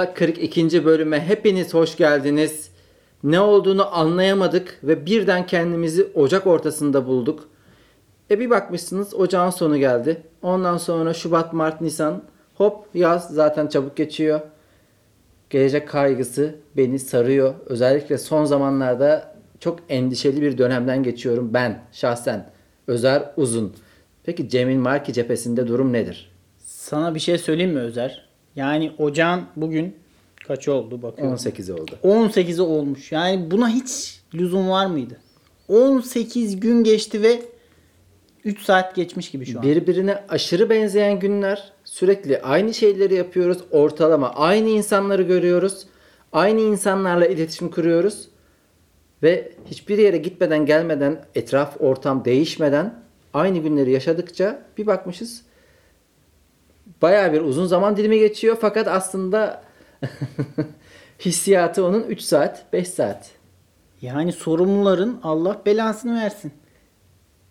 Lafola 42. bölüme hepiniz hoş geldiniz. Ne olduğunu anlayamadık ve birden kendimizi Ocak ortasında bulduk. E bir bakmışsınız ocağın sonu geldi. Ondan sonra Şubat, Mart, Nisan hop yaz zaten çabuk geçiyor. Gelecek kaygısı beni sarıyor. Özellikle son zamanlarda çok endişeli bir dönemden geçiyorum ben şahsen. Özer Uzun. Peki Cemil Marki cephesinde durum nedir? Sana bir şey söyleyeyim mi Özer? Yani ocağın bugün kaç oldu bakıyorum. 18 oldu. 18'i olmuş. Yani buna hiç lüzum var mıydı? 18 gün geçti ve 3 saat geçmiş gibi şu an. Birbirine aşırı benzeyen günler. Sürekli aynı şeyleri yapıyoruz. Ortalama aynı insanları görüyoruz. Aynı insanlarla iletişim kuruyoruz. Ve hiçbir yere gitmeden gelmeden etraf ortam değişmeden aynı günleri yaşadıkça bir bakmışız bayağı bir uzun zaman dilimi geçiyor fakat aslında hissiyatı onun 3 saat 5 saat. Yani sorumluların Allah belasını versin.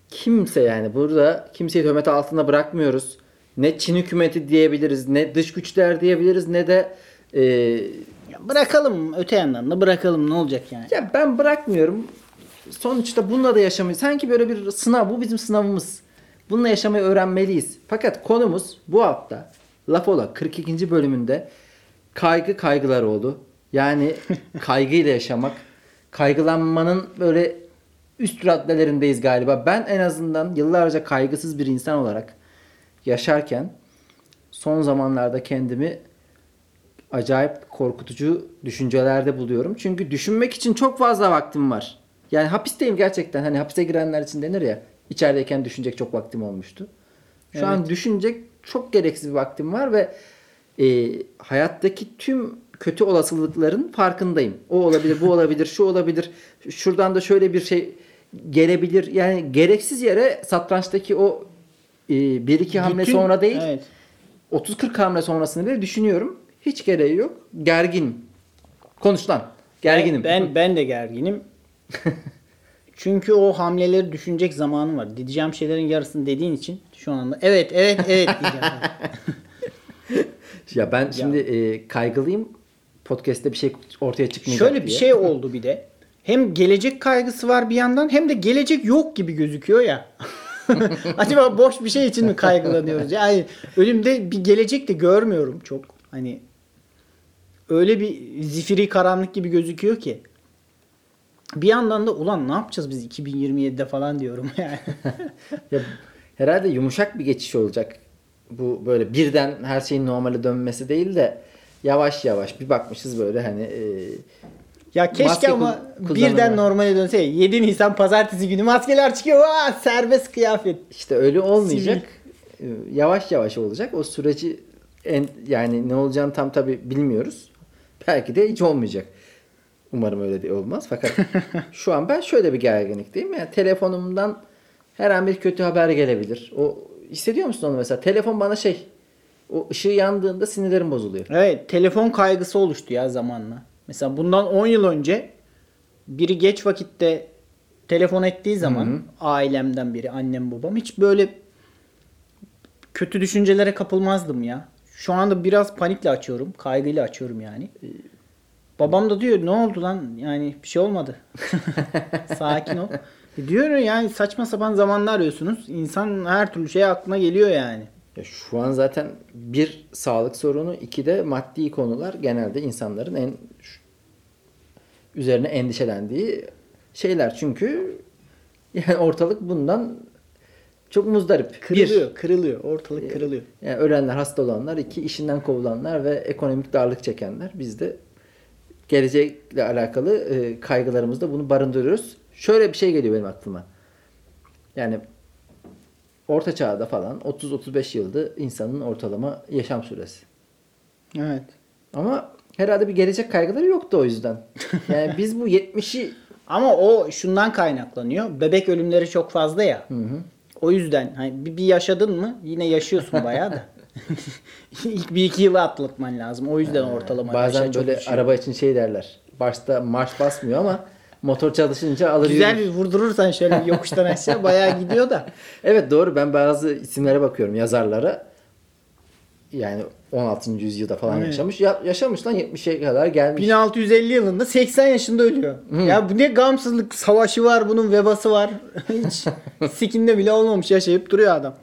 Kimse yani burada kimseyi töhmet altında bırakmıyoruz. Ne Çin hükümeti diyebiliriz, ne dış güçler diyebiliriz, ne de e, Ya bırakalım öte yandan da bırakalım ne olacak yani. ya ben bırakmıyorum. Sonuçta bununla da yaşamayı sanki böyle bir sınav bu bizim sınavımız. Bununla yaşamayı öğrenmeliyiz. Fakat konumuz bu hafta Laf Ola 42. bölümünde kaygı kaygılar oldu. Yani kaygıyla yaşamak. Kaygılanmanın böyle üst raddelerindeyiz galiba. Ben en azından yıllarca kaygısız bir insan olarak yaşarken son zamanlarda kendimi acayip korkutucu düşüncelerde buluyorum. Çünkü düşünmek için çok fazla vaktim var. Yani hapisteyim gerçekten. Hani hapise girenler için denir ya. İçerideyken düşünecek çok vaktim olmuştu. Şu an düşünecek çok gereksiz bir vaktim var ve e, hayattaki tüm kötü olasılıkların farkındayım. O olabilir, bu olabilir, şu olabilir. Şuradan da şöyle bir şey gelebilir. Yani gereksiz yere satrançtaki o e, bir iki hamle Bütün- sonra değil. Evet. 30-40 hamle sonrasını bile düşünüyorum. Hiç gereği yok. Gerginim. Konuş lan. Gerginim. Ben, ben, ben de gerginim. Çünkü o hamleleri düşünecek zamanım var. Diyeceğim şeylerin yarısını dediğin için şu anda evet evet evet diyeceğim. ya ben şimdi e, kaygılıyım. Podcast'te bir şey ortaya çıkmayacak Şöyle bir diye. şey oldu bir de. Hem gelecek kaygısı var bir yandan hem de gelecek yok gibi gözüküyor ya. Acaba boş bir şey için mi kaygılanıyoruz? Yani önümde bir gelecek de görmüyorum çok. Hani öyle bir zifiri karanlık gibi gözüküyor ki. Bir yandan da ulan ne yapacağız biz 2027'de falan diyorum yani. Ya, herhalde yumuşak bir geçiş olacak. Bu böyle birden her şeyin normale dönmesi değil de yavaş yavaş bir bakmışız böyle hani e, Ya keşke ama birden normale dönse. 7 Nisan pazartesi günü maskeler çıkıyor. Aa, serbest kıyafet. işte öyle olmayacak. E, Yavaş yavaş olacak. O süreci en, yani ne olacağını tam tabi bilmiyoruz. Belki de hiç olmayacak. Umarım öyle de olmaz. Fakat şu an ben şöyle bir gerginlikteyim. Yani telefonumdan her an bir kötü haber gelebilir. O hissediyor musun onu mesela? Telefon bana şey o ışığı yandığında sinirlerim bozuluyor. Evet telefon kaygısı oluştu ya zamanla. Mesela bundan 10 yıl önce biri geç vakitte telefon ettiği zaman ailemden biri annem babam hiç böyle kötü düşüncelere kapılmazdım ya. Şu anda biraz panikle açıyorum. Kaygıyla açıyorum yani. Babam da diyor ne oldu lan yani bir şey olmadı. Sakin ol. E diyor yani saçma sapan zamanlar arıyorsunuz. İnsan her türlü şey aklına geliyor yani. Ya şu an zaten bir sağlık sorunu, iki de maddi konular genelde insanların en üzerine endişelendiği şeyler. Çünkü yani ortalık bundan çok muzdarip. Kırılıyor, Bir, kırılıyor. Ortalık kırılıyor. yani ölenler, hasta olanlar, iki işinden kovulanlar ve ekonomik darlık çekenler. Biz de gelecekle alakalı e, kaygılarımızda bunu barındırıyoruz. Şöyle bir şey geliyor benim aklıma. Yani orta çağda falan 30-35 yılda insanın ortalama yaşam süresi. Evet. Ama herhalde bir gelecek kaygıları yoktu o yüzden. Yani biz bu 70'i Ama o şundan kaynaklanıyor. Bebek ölümleri çok fazla ya. O yüzden hani bir yaşadın mı yine yaşıyorsun bayağı da. İlk bir iki yılı atlatman lazım. O yüzden ortalama bazen böyle düşüyor. araba için şey derler. Başta marş basmıyor ama motor çalışınca alır Güzel yürür. bir vurdurursan şöyle bir yokuştan aşağı bayağı gidiyor da. Evet doğru ben bazı isimlere bakıyorum yazarlara. Yani 16. yüzyılda falan Evet. yaşamış. Ya, yaşamış lan 70'e kadar gelmiş. 1650 yılında 80 yaşında ölüyor. Ya bu ne gamsızlık savaşı var bunun vebası var. Hiç sikinde bile olmamış yaşayıp duruyor adam.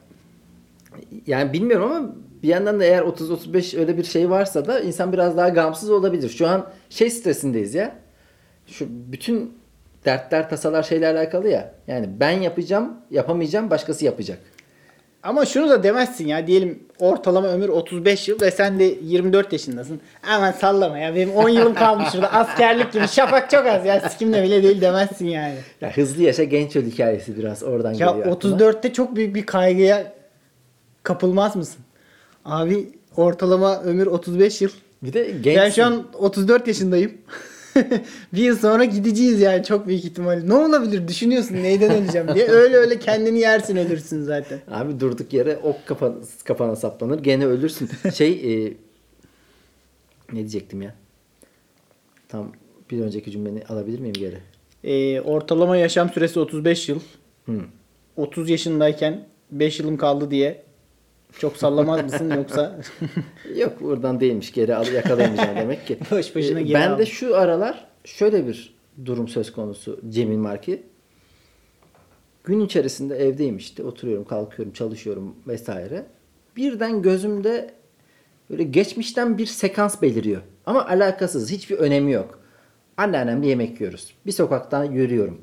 Yani bilmiyorum ama bir yandan da eğer 30-35 öyle bir şey varsa da insan biraz daha gamsız olabilir. Şu an şey stresindeyiz ya. Şu bütün dertler, tasalar şeyle alakalı ya. Yani ben yapacağım, yapamayacağım, başkası yapacak. Ama şunu da demezsin ya diyelim ortalama ömür 35 yıl ve sen de 24 yaşındasın. Aman sallama ya benim 10 yılım kalmış şurada askerlik gibi şafak çok az ya sikimle bile değil demezsin yani. Ya hızlı yaşa genç öl hikayesi biraz oradan Ya geliyor. aklıma. 34'te çok büyük bir kaygıya kapılmaz mısın? Abi ortalama ömür 35 yıl. Bir de genç. Ben şu an 34 yaşındayım. bir yıl sonra gideceğiz yani çok büyük ihtimalle. Ne olabilir düşünüyorsun neyden öleceğim diye. Öyle öyle kendini yersin ölürsün zaten. Abi durduk yere ok kafana, kafana saplanır. Gene ölürsün. şey e, ne diyecektim ya? Tam bir önceki cümleni alabilir miyim geri? Ee, ortalama yaşam süresi 35 yıl. Hı. 30 yaşındayken 5 yılım kaldı diye çok sallamaz mısın yoksa Yok buradan değilmiş. Geri al yakalayamayacağım demek ki. Boş boşuna Ee, geri ben al. de şu aralar şöyle bir durum söz konusu Cemil Marki. Gün içerisinde evdeyim işte. Oturuyorum, kalkıyorum, çalışıyorum vesaire. Birden gözümde böyle geçmişten bir sekans beliriyor. Ama alakasız. Hiçbir önemi yok. Anneannemle yemek yiyoruz. Bir sokaktan yürüyorum.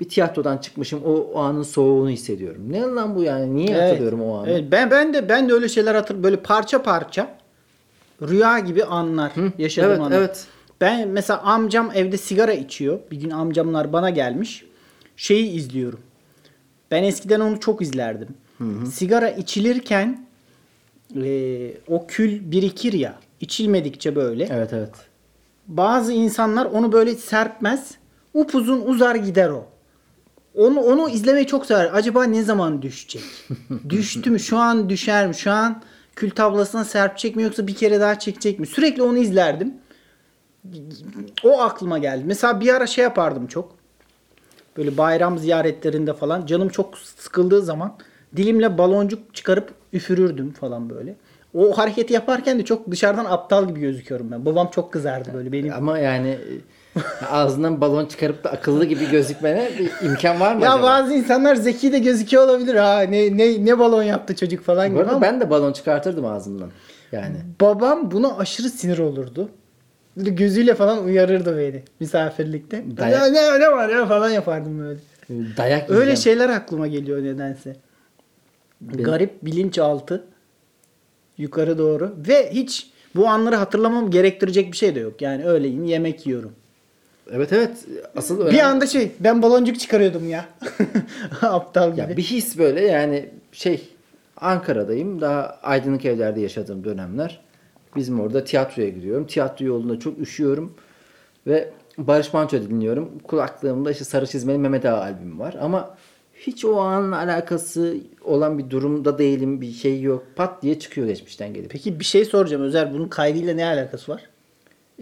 Bir tiyatrodan çıkmışım. O, o anın soğuğunu hissediyorum. Ne lan bu yani? Niye hatırlıyorum o anı? Evet, ben ben de ben de öyle şeyler hatır böyle parça parça rüya gibi anlar yaşadığım evet, anlar. evet. Ben mesela amcam evde sigara içiyor. Bir gün amcamlar bana gelmiş. Şeyi izliyorum. Ben eskiden onu çok izlerdim. Sigara içilirken e, o kül birikir ya. içilmedikçe böyle. Evet evet. Bazı insanlar onu böyle serpmez. Upuzun uzar gider o. Onu onu izlemeyi çok sever. Acaba ne zaman düşecek? Düştü mü? Şu an düşer mi? Şu an kül tablasına serpecek mi yoksa bir kere daha çekecek mi? Sürekli onu izlerdim. O aklıma geldi. Mesela bir ara şey yapardım çok. Böyle bayram ziyaretlerinde falan canım çok sıkıldığı zaman dilimle baloncuk çıkarıp üfürürdüm falan böyle. O hareketi yaparken de çok dışarıdan aptal gibi gözüküyorum ben. Babam çok kızardı böyle benim. Ama yani ağzından balon çıkarıp da akıllı gibi gözükmene bir imkan var mı Ya acaba? bazı insanlar zeki de gözüküyor olabilir ha. Ne ne ne balon yaptı çocuk falan Bu gibi arada ama ben de balon çıkartırdım ağzımdan. Yani. babam buna aşırı sinir olurdu. Böyle gözüyle falan uyarırdı beni misafirlikte. Dayak- Ya ne ne var ya falan yapardım böyle. Dayak Öyle yiyeceğim. şeyler aklıma geliyor nedense. Garip bilinçaltı yukarı doğru ve hiç bu anları hatırlamam gerektirecek bir şey de yok. Yani öğleyin yemek yiyorum. Evet evet. Asıl Bir önemli- anda şey ben baloncuk çıkarıyordum ya. Aptal gibi. Ya bir his böyle yani şey Ankara'dayım. Daha aydınlık evlerde yaşadığım dönemler. Bizim orada tiyatroya gidiyorum. Tiyatro yolunda çok üşüyorum. Ve Barış Manço dinliyorum. Kulaklığımda işte Sarı Çizmeli Mehmet Ağa albümü var. Ama hiç o anla alakası olan bir durumda değilim. Bir şey yok. Pat diye çıkıyor geçmişten gelip. Peki bir şey soracağım Özer. Bunun kaygıyla ne alakası var?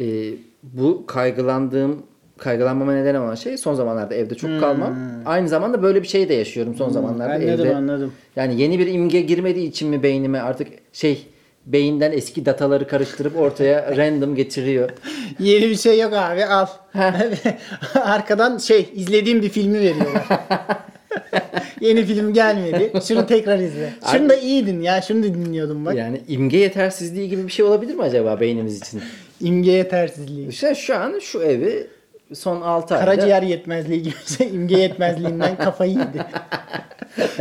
Ee, bu kaygılandığım kaygılanmama neden olan şey son zamanlarda evde çok kalmam. Aynı zamanda böyle bir şey de yaşıyorum son zamanlarda anladım, evde. anladım. Yani yeni bir imge girmediği için mi beynime artık şey beyinden eski dataları karıştırıp ortaya random getiriyor. Yeni bir şey yok abi al. Arkadan şey izlediğim bir filmi veriyorlar. Yeni film gelmedi. Şunu tekrar izle. Şunu da iyiydin ya. Şunu da dinliyordum bak. Yani imge yetersizliği gibi bir şey olabilir mi acaba beynimiz için? İmge yetersizliği. İşte şu an şu evi son 6 ayda Karaciğer yetmezliği gibi şey. İmge yetmezliğinden kafayı yedi.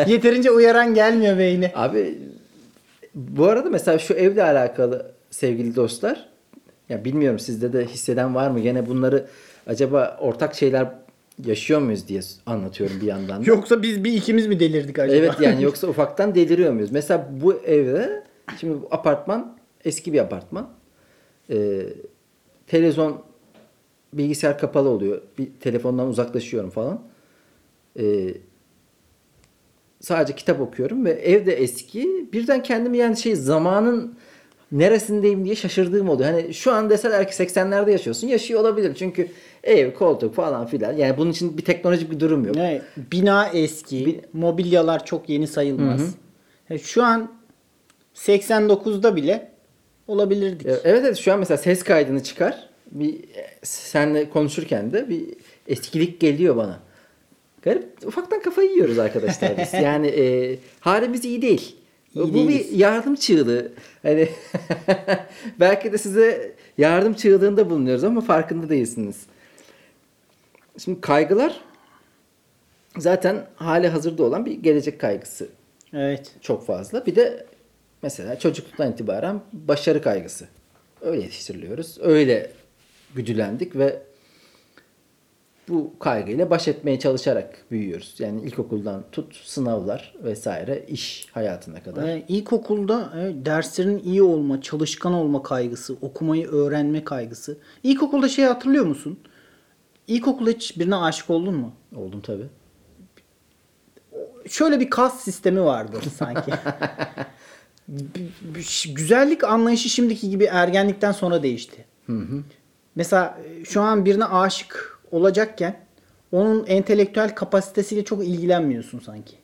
Yeterince uyaran gelmiyor beyni. Abi bu arada mesela şu evle alakalı sevgili dostlar ya bilmiyorum sizde de hisseden var mı? Gene bunları acaba ortak şeyler yaşıyor muyuz diye anlatıyorum bir yandan. da. Yoksa biz bir ikimiz mi delirdik acaba? Evet yani yoksa ufaktan deliriyor muyuz? Mesela bu evde şimdi bu apartman eski bir apartman. Ee, televizyon bilgisayar kapalı oluyor. Bir telefondan uzaklaşıyorum falan. Ee, sadece kitap okuyorum ve evde eski. Birden kendimi yani şey zamanın neresindeyim diye şaşırdığım oluyor. Hani şu an deseler ki 80'lerde yaşıyorsun yaşıyor olabilir. Çünkü ev, koltuk falan filan. Yani bunun için bir teknolojik bir durum yok. Ne? Bina eski. Bi- mobilyalar çok yeni sayılmaz. Ya Şu an 89'da bile olabilirdik. E, Evet evet şu an mesela ses kaydını çıkar. Bir e, senle konuşurken de bir eskilik geliyor bana. Garip ufaktan kafayı yiyoruz arkadaşlar biz. Yani e, halimiz iyi değil. İyi Bu değiliz. bir yardım çığlığı. Hani belki de size yardım çığlığında bulunuyoruz ama farkında değilsiniz. Şimdi kaygılar zaten hali hazırda olan bir gelecek kaygısı Evet. çok fazla. Bir de mesela çocukluktan itibaren başarı kaygısı. Öyle yetiştiriliyoruz. Öyle güdülendik ve bu kaygıyla baş etmeye çalışarak büyüyoruz. Yani ilkokuldan tut sınavlar vesaire iş hayatına kadar. Ee, ilkokulda evet, derslerin iyi olma, çalışkan olma kaygısı, okumayı öğrenme kaygısı. İlkokulda şey hatırlıyor musun? İlkokulda hiç birine aşık oldun mu? Oldum tabii. Şöyle bir kas sistemi vardı sanki. Güzellik anlayışı şimdiki gibi ergenlikten sonra değişti. Mesela e, şu an birine aşık olacakken onun entelektüel kapasitesiyle çok ilgilenmiyorsun sanki.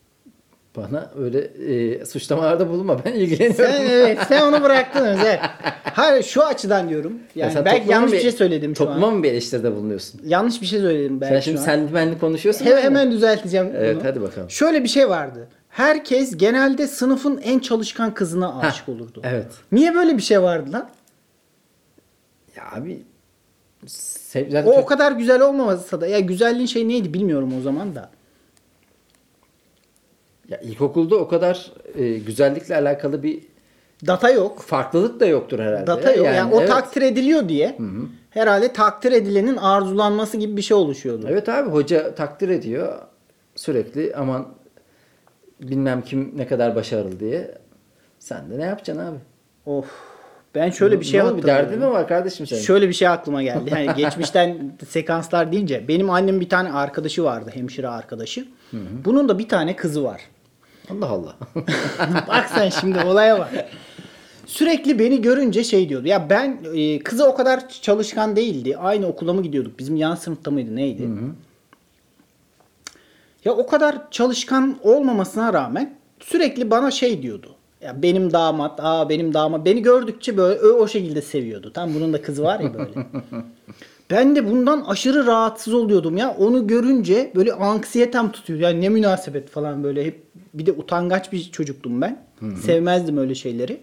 Bana öyle e, suçlamalarda bulunma. Ben ilgileniyorum. Sen evet sen onu bıraktın özel. Hayır şu açıdan diyorum. Ya Yani sen belki topluma yanlış mı bir şey söyledim şu Topluma an. mı bir eleştiride bulunuyorsun? Yanlış bir şey söyledim belki Sen şimdi sendimenli konuşuyorsun. He- hemen düzelteceğim Evet, bunu. hadi bakalım. Şöyle bir şey vardı. Herkes genelde sınıfın en çalışkan kızına aşık olurdu. Evet. Niye böyle bir şey vardı lan? Ya abi sev- zaten O çok- o kadar güzel olmasa da ya güzelliğin şey neydi bilmiyorum o zaman da. Ya ilkokulda o kadar e, güzellikle alakalı bir Data yok. farklılık da yoktur herhalde. Data yok. Yani, o evet. takdir ediliyor diye herhalde takdir edilenin arzulanması gibi bir şey oluşuyordu. Evet abi hoca takdir ediyor sürekli aman bilmem kim ne kadar başarılı diye. Sen de ne yapacaksın abi? Of. Ben şöyle bir şey Ne? Bir derdin mi var kardeşim senin? Şöyle bir şey aklıma geldi. Yani geçmişten sekanslar deyince benim annemin bir tane arkadaşı vardı, hemşire arkadaşı. Bunun da bir tane kızı var. Allah Allah. Bak sen şimdi olaya bak. Sürekli beni görünce şey diyordu. Ya ben e, kızı o kadar çalışkan değildi. Aynı okula mı gidiyorduk? Bizim yan sınıfta mıydı neydi? Ya o kadar çalışkan olmamasına rağmen sürekli bana şey diyordu. Ya benim damat, aa benim damat. Beni gördükçe böyle o, o şekilde seviyordu. Tam bunun da kızı var ya böyle. ben de bundan aşırı rahatsız oluyordum ya. Onu görünce böyle anksiyetem tutuyor. Yani ne münasebet falan böyle hep bir de utangaç bir çocuktum ben. Sevmezdim öyle şeyleri.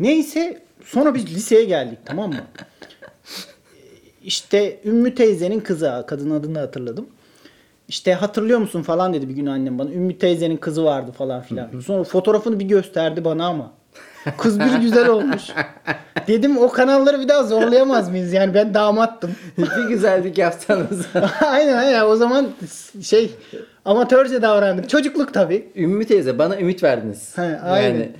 Neyse sonra biz liseye geldik tamam mı? İşte Ümmü teyzenin kızı, kadın adını hatırladım. İşte hatırlıyor musun falan dedi bir gün annem bana. Ümmü teyzenin kızı vardı falan filan. Sonra fotoğrafını bir gösterdi bana ama. Kız bir güzel olmuş. Dedim o kanalları bir daha zorlayamaz mıyız? Yani ben damattım. bir güzellik yapsanız. aynen aynen o zaman şey amatörce davrandık. Çocukluk tabii. Ümmü teyze bana ümit verdiniz. He, aynen. Yani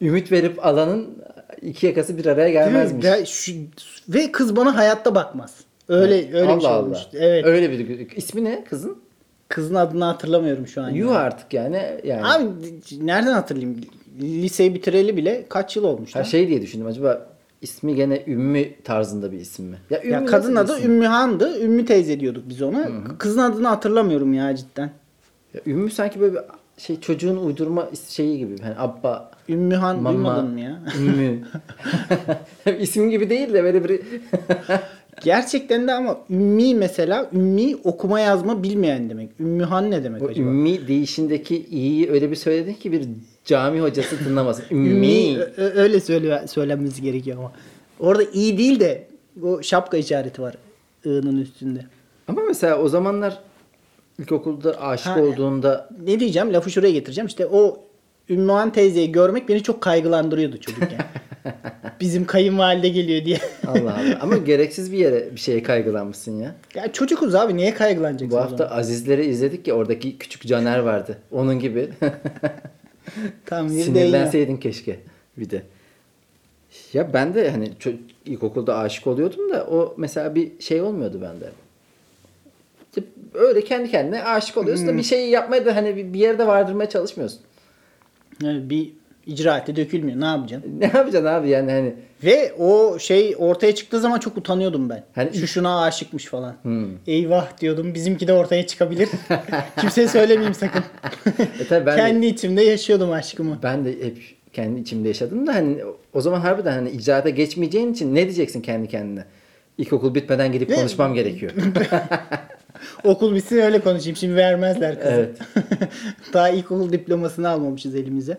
ümit verip alanın iki yakası bir araya gelmezmiş. Şu- ve kız bana hayatta bakmaz. Öyle öyle bir şey Allah olmuş. Allah. Evet. Öyle bir ismi ne kızın? Kızın adını hatırlamıyorum şu an. Yuh ya. artık yani. yani. Abi nereden hatırlayayım? Liseyi bitireli bile kaç yıl olmuş? Her şey diye düşündüm acaba ismi gene Ümmü tarzında bir isim mi? Ya, Ümmü ya kadın adı isim? Ümmühan'dı. Ümmü teyze diyorduk biz ona. Kızın adını hatırlamıyorum ya cidden. Ya, Ümmü sanki böyle bir şey çocuğun uydurma şeyi gibi. Hani abba, Ümmühan mama, duymadın mı ya? Ümmü. İsim gibi değil de böyle bir Gerçekten de ama ümmi mesela ümmi okuma yazma bilmeyen demek. Ümmühan ne demek o acaba? ümmi değişindeki iyiyi öyle bir söyledin ki bir cami hocası tınlamasın. Ümmi Ümmi. ö- ö- öyle söyle söylenmesi gerekiyor ama. Orada iyi değil de o şapka işareti var ı'nın üstünde. Ama mesela o zamanlar ilkokulda aşık Ha, olduğunda Ne diyeceğim? Lafı şuraya getireceğim. İşte o Ümmühan teyzeyi görmek beni çok kaygılandırıyordu çocukken. Bizim kayınvalide geliyor diye. Allah Allah. Ama gereksiz bir yere bir şeye kaygılanmışsın ya. ya çocukuz abi niye kaygılanacaksın? Bu hafta? Azizleri izledik ya oradaki küçük Caner vardı. Onun gibi. Ya. Sinirlenseydin keşke bir de. Ya ben de hani ço- ilkokulda aşık oluyordum da o mesela bir şey olmuyordu bende. Öyle kendi kendine aşık oluyorsun Hmm. da bir şey yapmaya da hani bir bir yerde vardırmaya çalışmıyorsun. Yani bir icraate dökülmüyor. Ne yapacaksın? Ne yapacaksın abi yani hani Ve o şey ortaya çıktığı zaman çok utanıyordum ben. Hani- Şu şuna aşıkmış falan. Hmm. Eyvah diyordum. Bizimki de ortaya çıkabilir. Kimseye söylemeyeyim sakın. e tabii ben de, Kendi içimde yaşıyordum aşkımı. ben de hep kendi içimde yaşadım da hani o zaman harbiden hani icraata geçmeyeceğin için ne diyeceksin kendi kendine? İlkokul bitmeden gidip Ne? konuşmam gerekiyor. Okul bitsin öyle konuşayım. Şimdi vermezler kızı. Evet. Daha ilkokul diplomasını almamışız elimize.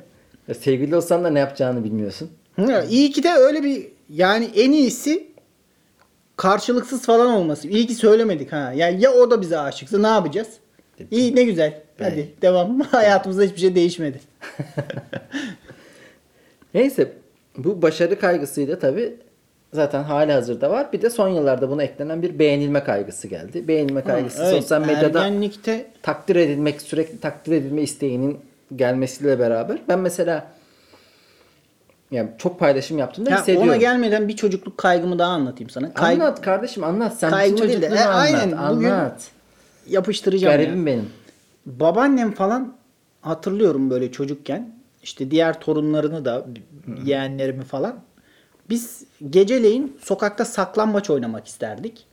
Ya Sevgili olsan da ne yapacağını bilmiyorsun. Hı, İyi ki de öyle bir yani en iyisi karşılıksız falan olması. İyi ki söylemedik ha. Yani ya o da bize aşıksa ne yapacağız? İyi ne güzel. Hadi Evet. devam. Hayatımızda hiçbir şey değişmedi. Neyse bu başarı kaygısıyla tabi zaten hali hazırda var. Bir de son yıllarda buna eklenen bir beğenilme kaygısı geldi. Beğenilme kaygısı Evet, sosyal medyada ergenlikte takdir edilmek, sürekli takdir edilme isteğinin gelmesiyle beraber ben mesela yani çok paylaşım yaptığımda Ya hissediyorum. ona gelmeden bir çocukluk kaygımı daha anlatayım sana. Kay- Anlat kardeşim anlat. Sen Kaygı değil de, e, anlat. aynen, bugün- anlat. yapıştıracağım Garibim ya. benim. Babaannem falan hatırlıyorum böyle çocukken. İşte diğer torunlarını da yeğenlerimi falan. Biz geceleyin sokakta saklambaç oynamak isterdik.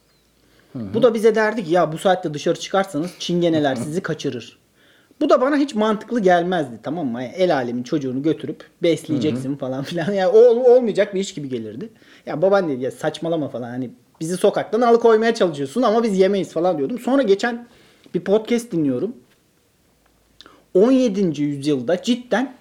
Bu da bize derdik ya bu saatte dışarı çıkarsanız çingeneler sizi kaçırır. Bu da bana hiç mantıklı gelmezdi tamam mı? Yani el alemin çocuğunu götürüp besleyeceksin falan filan. Yani olmayacak bir iş gibi gelirdi. Ya babaanne ya saçmalama falan hani bizi sokaktan alıkoymaya çalışıyorsun ama biz yemeyiz falan diyordum. Sonra geçen bir podcast dinliyorum. 17. yüzyılda cidden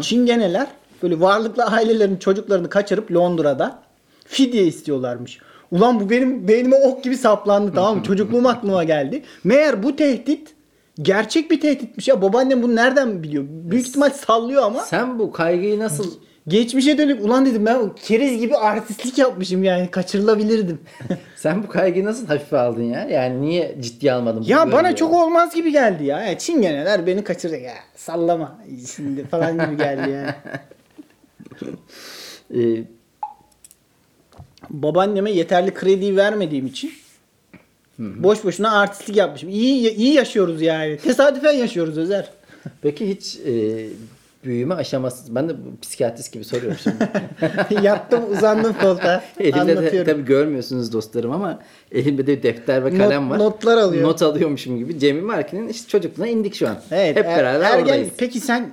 çingeneler böyle varlıklı ailelerin çocuklarını kaçırıp Londra'da fidye istiyorlarmış. Ulan bu benim beynime ok gibi saplandı tamam mı? Çocukluğum aklıma geldi. Meğer bu tehdit gerçek bir tehditmiş ya. Babaannem bunu nereden biliyor? Büyük ihtimal sallıyor ama. Sen bu kaygıyı nasıl Geçmişe dönük ulan dedim ben keriz gibi artistlik yapmışım yani kaçırılabilirdim. sen bu kaygıyı nasıl hafife aldın ya? Yani niye ciddiye almadın? ya bana çok olmaz gibi geldi ya. ya çingeneler beni kaçıracak ya sallama şimdi falan gibi geldi yani. Ee, babaanneme yeterli krediyi vermediğim için boş boşuna artistlik yapmışım. İyi iyi yaşıyoruz yani. Tesadüfen yaşıyoruz Özer. peki hiç e, büyüme aşaması ben de psikiyatrist gibi soruyorum şimdi. Yattım uzandım koltuğa. Elimde de tabii görmüyorsunuz dostlarım ama elimde de defter ve kalem Not- var. notlar alıyor. Not alıyormuşum gibi. Cemil Markin'in işte çocukluğuna indik şu an. Evet, Hep er- beraber ergen- oradayız. Peki sen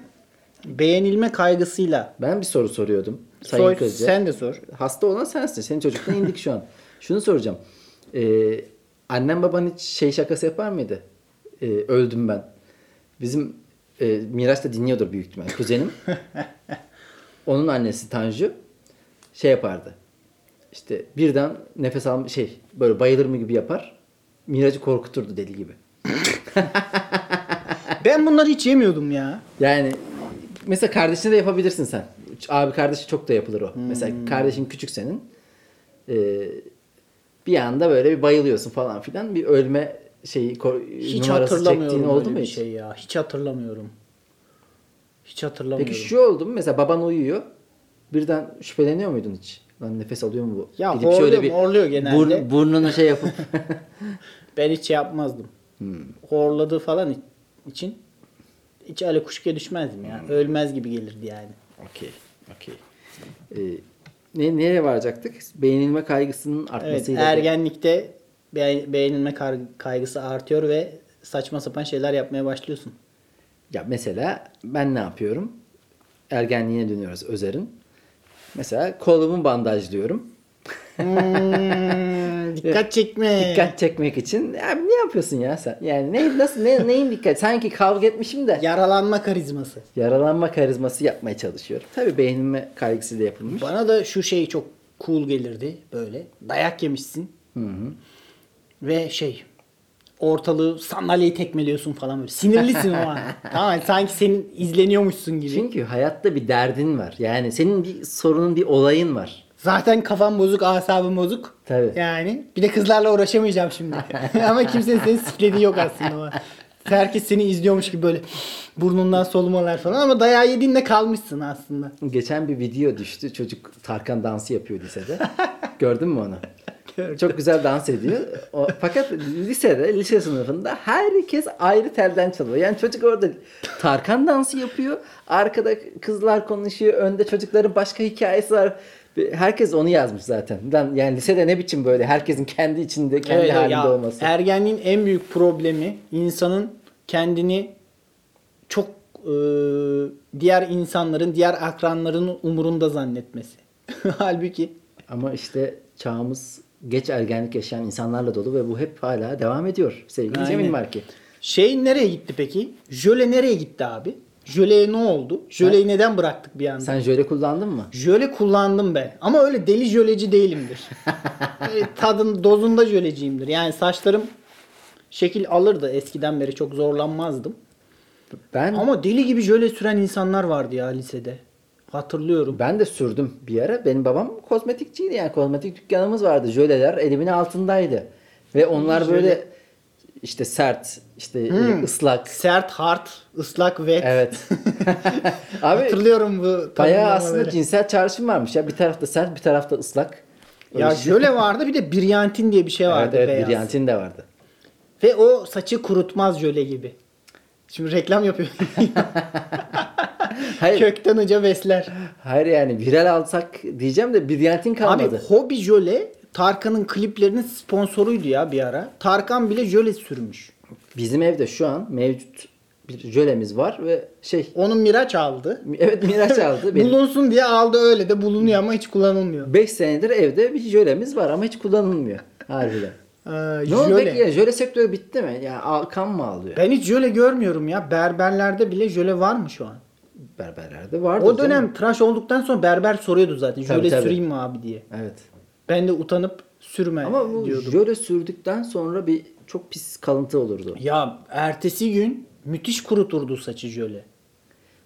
beğenilme kaygısıyla Ben bir soru soruyordum. Sayın sor, sen de sor. Hasta olan sensin. Senin çocukluğuna indik şu an. Şunu soracağım. Ee, annem baban hiç şey şakası yapar mıydı? Ee, öldüm ben. Bizim e, Miraç da dinliyordur büyük ihtimal. Kuzenim. Onun annesi Tanju şey yapardı. İşte birden nefes alma şey böyle bayılır mı gibi yapar. Miraç'ı korkuturdu deli gibi. Ben bunları hiç yemiyordum ya. Yani mesela kardeşine de yapabilirsin sen. Abi kardeşi çok da yapılır o. Hmm. Mesela kardeşin küçük senin. Ee, bir anda böyle bir bayılıyorsun falan filan. Bir ölme şeyi Hiç numarası çektiğin oldu mu bir hiç? şey ya. Hiç hatırlamıyorum. Hiç hatırlamıyorum. Peki şu oldu mu? Mesela baban uyuyor. Birden şüpheleniyor muydun hiç? Lan nefes alıyor mu bu? Ya Gidip horluyor, horluyor genelde. burn- burnunu şey yapıp Ben hiç şey yapmazdım. Hmm. Horladığı falan için hiç öyle kuşkuya düşmezdim ya. Hmm. Ölmez gibi gelirdi yani. Okey. Okey. Ee, ne, nereye varacaktık? Beğenilme kaygısının Evet, artmasıyla. ergenlikte be- beğenilme kaygısı artıyor ve saçma sapan şeyler yapmaya başlıyorsun. Ya mesela ben ne yapıyorum? Ergenliğine dönüyoruz Özer'in. Mesela kolumu bandajlıyorum. Hmm, dikkat çekme. Dikkat çekmek için. Ya ne yapıyorsun ya sen? Yani ne nasıl ne neyin dikkat? Sanki kavga etmişim de Yaralanma karizması. yaralanma karizması yapmaya çalışıyorum. Tabii beğenilme kaygısıyla yapılmış. Bana da şu şey çok cool gelirdi böyle. Dayak yemişsin. Ve şey ortalığı sandalyeyi tekmeliyorsun falan böyle. Sinirlisin o an. tamam sanki senin izleniyormuşsun gibi. Çünkü hayatta bir derdin var. Yani senin bir sorunun, bir olayın var. Zaten kafam bozuk, asabım bozuk. Tabii. Yani bir de kızlarla uğraşamayacağım şimdi. Ama kimsenin seni siklediği yok aslında. Herkes seni izliyormuş gibi böyle burnundan solumalar falan ama dayağı yediğinde kalmışsın aslında. Geçen bir video düştü. Çocuk Tarkan dansı yapıyor lisede. Gördün mü onu? Gördüm. Çok güzel dans ediyor. O, fakat lisede, lise sınıfında herkes ayrı telden çalıyor. Yani çocuk orada Tarkan dansı yapıyor. Arkada kızlar konuşuyor. Önde çocukların başka hikayesi var. Herkes onu yazmış zaten. Lan Yani lisede ne biçim böyle herkesin kendi içinde, kendi Evet, halinde ya, olması. Ergenliğin en büyük problemi insanın kendini çok e, diğer insanların, diğer akranların umurunda zannetmesi. Halbuki Ama işte çağımız geç ergenlik yaşayan insanlarla dolu ve bu hep hala devam ediyor sevgili Aynen. Cemil Marki. şey nereye gitti peki? Jöle nereye gitti abi? Jöleye ne oldu? Jöleyi neden bıraktık bir anda? Sen jöle kullandın mı? Jöle kullandım ben. Ama öyle deli jöleci değilimdir. Böyle tadın dozunda jöleciyimdir. Yani saçlarım şekil alırdı. Eskiden beri çok zorlanmazdım. Ben Ama deli gibi jöle süren insanlar vardı ya lisede. Hatırlıyorum. ben de sürdüm bir ara. Benim babam kozmetikçiydi yani kozmetik dükkanımız vardı. Jöleler elimin altındaydı. Ve onlar böyle işte sert, işte Hmm. ıslak. Sert, hard, ıslak, wet. Evet. Abi Hatırlıyorum bu bayağı aslında cinsel çağrışım varmış ya. Bir tarafta sert, bir tarafta ıslak. Ya Öyle şey. jöle vardı bir de biryantin diye bir şey Evet vardı evet beyaz. biryantin de vardı. Ve o saçı kurutmaz jöle gibi. Şimdi reklam yapıyor. Hayır, Kökten uca besler. hayır yani viral alsak diyeceğim de biryantin kalmadı. Abi Hobi Jöle Tarkan'ın kliplerinin sponsoruydu ya bir ara. Tarkan bile jöle sürmüş. Bizim evde şu an mevcut bir jölemiz var ve şey Onun Miraç aldı. evet Miraç aldı. Benim Bulunsun diye aldı öyle de bulunuyor ama hiç kullanılmıyor. 5 senedir evde bir jölemiz var ama hiç kullanılmıyor. Harbiden. Ee, Ne oldu jöle. peki ya? Jöle sektörü bitti mi? Ya al- kan mı ağlıyor? Ben hiç jöle görmüyorum ya. Berberlerde bile jöle var mı şu an? Berberlerde vardı. O dönem tıraş olduktan sonra berber soruyordu zaten. Tabii, Jöle tabii. süreyim mi abi diye. Evet. Ben de utanıp sürme Ama bu diyordum. jöle sürdükten sonra bir çok pis kalıntı olurdu. Ya ertesi gün müthiş kuruturdu saçı jöle.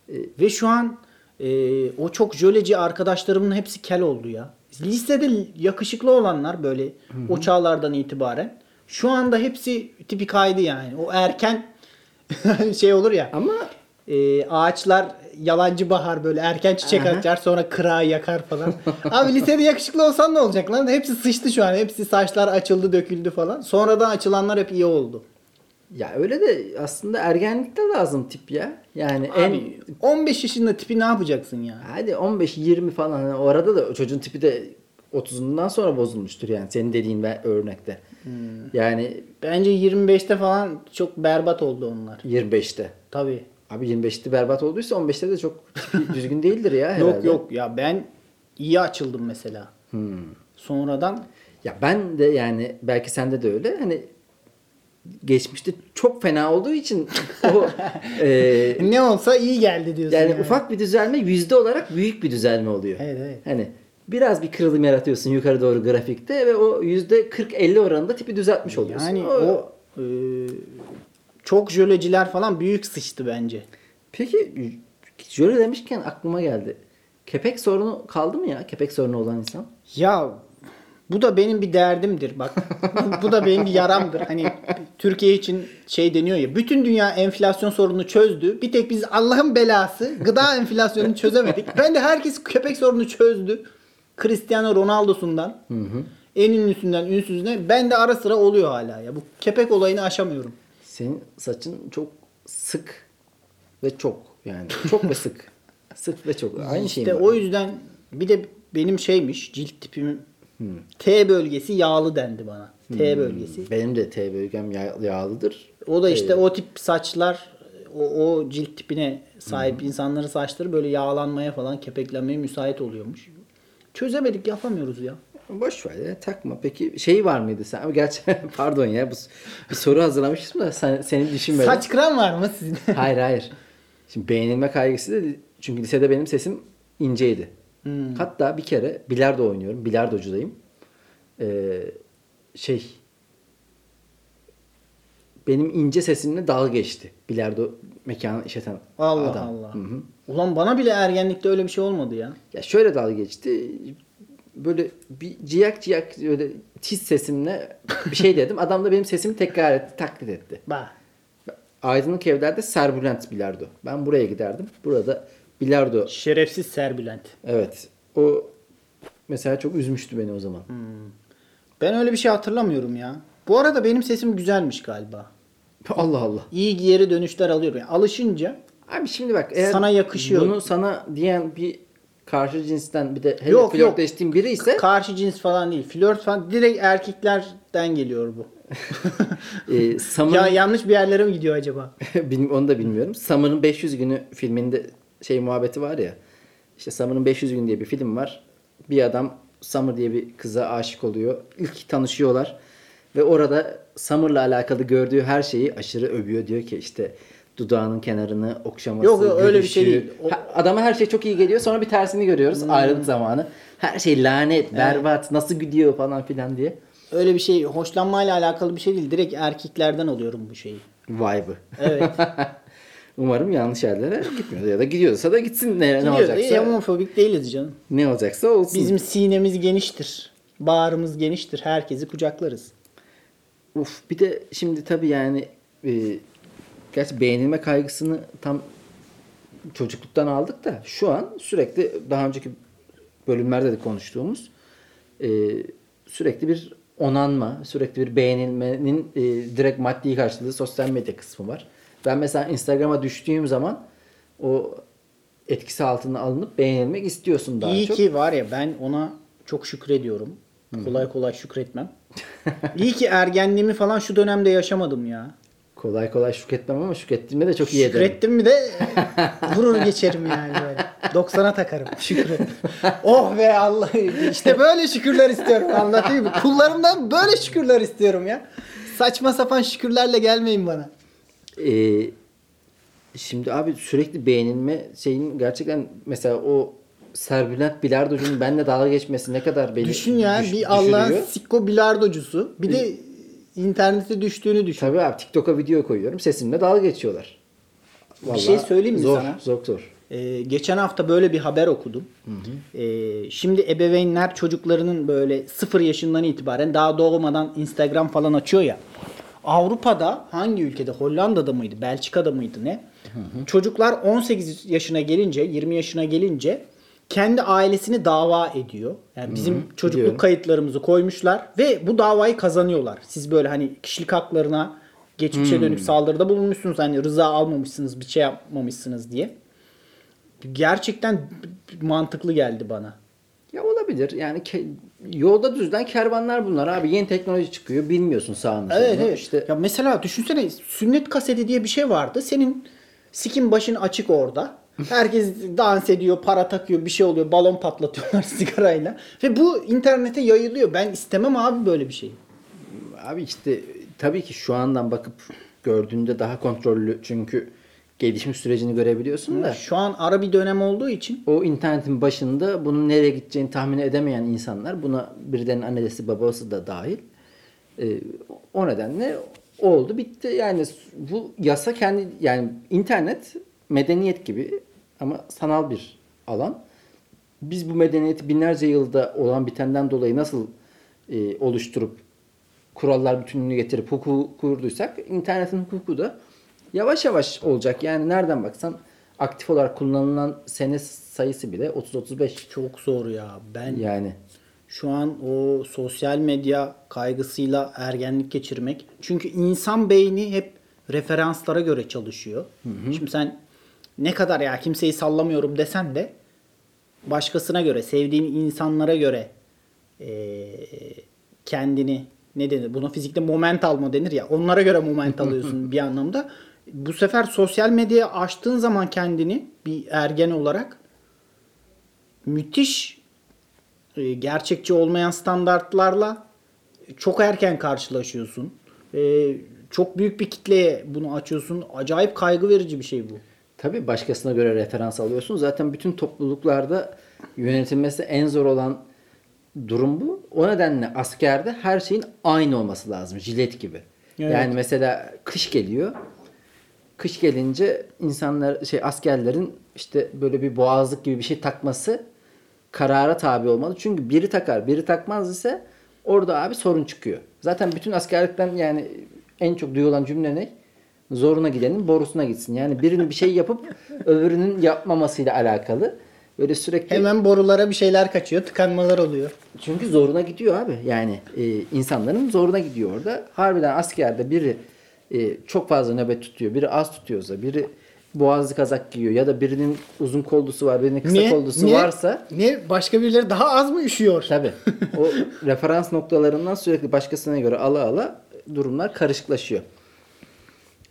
E, Ve şu an e, o çok jöleci arkadaşlarımın hepsi kel oldu ya. Lisede yakışıklı olanlar böyle o çağlardan itibaren şu anda hepsi tipi kaydı yani. O erken şey olur ya. Ama e, ağaçlar yalancı bahar böyle erken çiçek Aha. açar sonra kırağı yakar falan. Abi lisede yakışıklı olsan ne olacak lan? Hepsi sıçtı şu an. Hepsi saçlar açıldı döküldü falan. Sonradan açılanlar hep iyi oldu. ya öyle de aslında ergenlikte lazım tip ya. Yani en Abi 15 yaşında tipi ne yapacaksın ya? hadi 15-20 falan hani o arada da çocuğun tipi de 30'undan sonra bozulmuştur yani senin dediğin ve örnekte. Hmm. Yani Bence 25'te falan çok berbat oldu onlar. 25'te. Tabii. Abi 25'te berbat olduysa 15'te de çok düzgün değildir ya herhalde. Yok yok ya ben iyi açıldım mesela. Hmm. Sonradan Ya ben de yani belki sende de öyle hani geçmişte çok fena olduğu için o e, ne olsa iyi geldi diyorsun. yani ufak bir düzelme yüzde olarak büyük bir düzelme oluyor. Evet evet. Hani biraz bir kırılım yaratıyorsun yukarı doğru grafikte ve o yüzde 40-50 oranında tipi düzeltmiş oluyorsun. Yani o e, çok jöleciler falan büyük sıçtı bence. Peki jöle demişken aklıma geldi. Kepek sorunu kaldı mı ya? Kepek sorunu olan insan. Ya bu da benim bir derdimdir bak. bu da benim bir yaramdır. Hani Türkiye için şey deniyor ya. Bütün dünya enflasyon sorununu çözdü. Bir tek biz Allah'ın belası gıda enflasyonunu çözemedik. Ben de herkes köpek sorununu çözdü. Cristiano Ronaldo'sundan en ünlüsünden ünsüzüne ben de ara sıra oluyor hala ya. Bu kepek olayını aşamıyorum. Senin saçın çok sık ve çok yani çok ve sık. Sık ve çok. Aynı şey mi? İşte o yüzden bir de benim şeymiş cilt tipim T bölgesi yağlı dendi bana. T bölgesi. Benim de T bölgem yağ- yağlıdır. O da işte Ee, o tip saçlar o, o cilt tipine sahip insanların saçları böyle yağlanmaya falan kepeklenmeye müsait oluyormuş. Çözemedik yapamıyoruz ya. Boş ver ya takma. Peki şey var mıydı sen? Ama Gerçi pardon ya bu bir soru hazırlamıştım da sen, seni düşünmedim. Saç kıran var mı sizin? hayır hayır. Şimdi beğenilme kaygısı da çünkü lisede benim sesim inceydi. Hmm. Hatta bir kere bilardo oynuyorum. Bilardocudayım. Ee, şey benim ince sesimle dalga geçti. Bilardo mekanı işleten Allah adam. Allah. Hı. Ulan bana bile ergenlikte öyle bir şey olmadı ya. Ya şöyle dalga geçti. Böyle bir ciyak ciyak böyle tiz sesimle bir şey dedim. Adam da benim sesimi tekrar etti, taklit etti. Bak. Aydınlık evlerde serbülent bilardo. Ben buraya giderdim. Burada bilardo. Şerefsiz Serbülent. Evet. O mesela çok üzmüştü beni o zaman. Ben öyle bir şey hatırlamıyorum ya. Bu arada benim sesim güzelmiş galiba. Allah Allah. İyi geri dönüşler alıyorum. Yani alışınca Abi şimdi bak eğer Sana yakışıyor. bunu sana diyen bir karşı cinsten bir de hele Yok, flörtleştiğin biri ise Karşı cins falan değil. Flört falan direkt erkeklerden geliyor bu. e, Summer'ın ya yanlış bir yerlere mi gidiyor acaba? Onu da bilmiyorum. Summer'ın 500 günü filminde şey muhabbeti var ya. İşte Summer'ın 500 gün diye bir film var. Bir adam Summer diye bir kıza aşık oluyor. İlk tanışıyorlar. Ve orada Summer'la alakalı gördüğü her şeyi aşırı övüyor. Diyor ki işte dudağının kenarını okşaması, Yok, yok, öyle bir şey değil. O- Ha, Adama her şey çok iyi geliyor. Sonra bir tersini görüyoruz ayrılık zamanı. Her şey lanet, berbat, nasıl gidiyor falan filan diye. Öyle bir şey hoşlanmayla alakalı bir şey değil. Direkt erkeklerden alıyorum bu şeyi. Vibe'ı. Evet. Umarım yanlış yerlere gitmiyor. Ya da gidiyorsa da gitsin ne, ne olacaksa. Homofobik değiliz canım. Ne olacaksa olsun. Bizim sinemiz geniştir. Bağrımız geniştir. Herkesi kucaklarız. Uf bir de şimdi tabii yani e, gerçi beğenilme kaygısını tam çocukluktan aldık da şu an sürekli daha önceki bölümlerde de konuştuğumuz e, sürekli bir onanma, sürekli bir beğenilmenin e, direkt maddi karşılığı sosyal medya kısmı var. Ben mesela Instagram'a düştüğüm zaman o etkisi altına alınıp beğenilmek istiyorsun daha İyi çok. ki var ya ben ona çok şükrediyorum. Kolay kolay şükretmem. İyi ki ergenliğimi falan şu dönemde yaşamadım ya. Kolay kolay şükretmem ama şükrettiğimde de çok iyi ederim. Şükrettim mi de vurur geçerim yani böyle. 90'a takarım şükrü. oh be Allah. İşte böyle şükürler istiyorum anlatayım mı? Kullarımdan böyle şükürler istiyorum ya. Saçma sapan şükürlerle gelmeyin bana. Ee, şimdi abi sürekli beğenilme şeyin gerçekten mesela o Serbülent Bilardo'cunun benimle dalga geçmesi ne kadar beni Düşün ya düş- bir Allah'ın sikko bilardocusu. Bir de internete düştüğünü düşün. Tabii abi TikTok'a video koyuyorum sesimle dalga geçiyorlar. Vallahi şey söyleyeyim mi zor, sana? Zor zor. Ee, geçen hafta böyle bir haber okudum. Ee, şimdi ebeveynler çocuklarının böyle sıfır yaşından itibaren daha doğmadan Instagram falan açıyor ya. Avrupa'da hangi ülkede Hollanda'da mıydı Belçika'da mıydı ne? Çocuklar 18 yaşına gelince 20 yaşına gelince kendi ailesini dava ediyor. Yani bizim çocukluk biliyorum. kayıtlarımızı koymuşlar ve bu davayı kazanıyorlar. Siz böyle hani kişilik haklarına geçmişe dönük saldırıda bulunmuşsunuz. Hani rıza almamışsınız, bir şey yapmamışsınız diye. Gerçekten mantıklı geldi bana. Ya olabilir. Yani ke- yolda düzden kervanlar bunlar abi. Yeni teknoloji çıkıyor. Bilmiyorsun sağını. Evet evet. İşte Ya mesela düşünsene sünnet kaseti diye bir şey vardı. Senin sikin başın açık orada. Herkes dans ediyor, para takıyor, bir şey oluyor, balon patlatıyorlar sigarayla. Ve bu internete yayılıyor. Ben istemem abi böyle bir şey. Abi işte tabii ki şu andan bakıp gördüğünde daha kontrollü çünkü gelişim sürecini görebiliyorsun da Şu an ara bir dönem olduğu için o internetin başında bunun nereye gideceğini tahmin edemeyen insanlar buna birden annesi babası da dahil e, o nedenle oldu bitti yani bu yasa kendi yani internet medeniyet gibi ama sanal bir alan biz bu medeniyeti binlerce yılda olan bitenden dolayı nasıl e, oluşturup kurallar bütünlüğünü getirip hukuku kurduysak internetin hukuku da yavaş yavaş olacak. Yani nereden baksan aktif olarak kullanılan sene sayısı bile 30-35. çok zor ya. Ben Yani Şu an o sosyal medya kaygısıyla ergenlik geçirmek. Çünkü insan beyni hep referanslara göre çalışıyor. Şimdi sen ne kadar ya kimseyi sallamıyorum desen de başkasına göre, sevdiğin insanlara göre eee, kendini ne denir? Buna fizikte moment alma denir ya. Onlara göre moment alıyorsun bir anlamda. Bu sefer sosyal medyaya açtığın zaman kendini bir ergen olarak müthiş e, gerçekçi olmayan standartlarla çok erken karşılaşıyorsun. E, çok büyük bir kitleye bunu açıyorsun. Acayip kaygı verici bir şey bu. Tabii başkasına göre referans alıyorsun. Zaten bütün topluluklarda yönetilmesi en zor olan durum bu. O nedenle askerde her şeyin aynı olması lazım. Jilet gibi. Evet. Yani mesela kış geliyor. Kış gelince insanlar şey askerlerin işte böyle bir boğazlık gibi bir şey takması karara tabi olmalı. Çünkü biri takar, biri takmaz ise orada abi sorun çıkıyor. Zaten bütün askerlikten yani en çok duyulan cümle ne? Zoruna gidenin borusuna gitsin. Yani birinin bir şey yapıp öbürünün yapmamasıyla alakalı. Böyle sürekli Hemen borulara bir şeyler kaçıyor. Tıkanmalar oluyor. çünkü zoruna gidiyor abi. Yani e, insanların zoruna gidiyor orada. Harbiden askerde biri e, çok fazla nöbet tutuyor, biri az tutuyorsa, biri boğazlı kazak giyiyor ya da birinin uzun kollusu var, birinin kısa Ne? kollusu Ne? varsa Ne? Başka birileri daha az mı üşüyor? tabi o referans noktalarından sürekli başkasına göre ala ala durumlar karışıklaşıyor.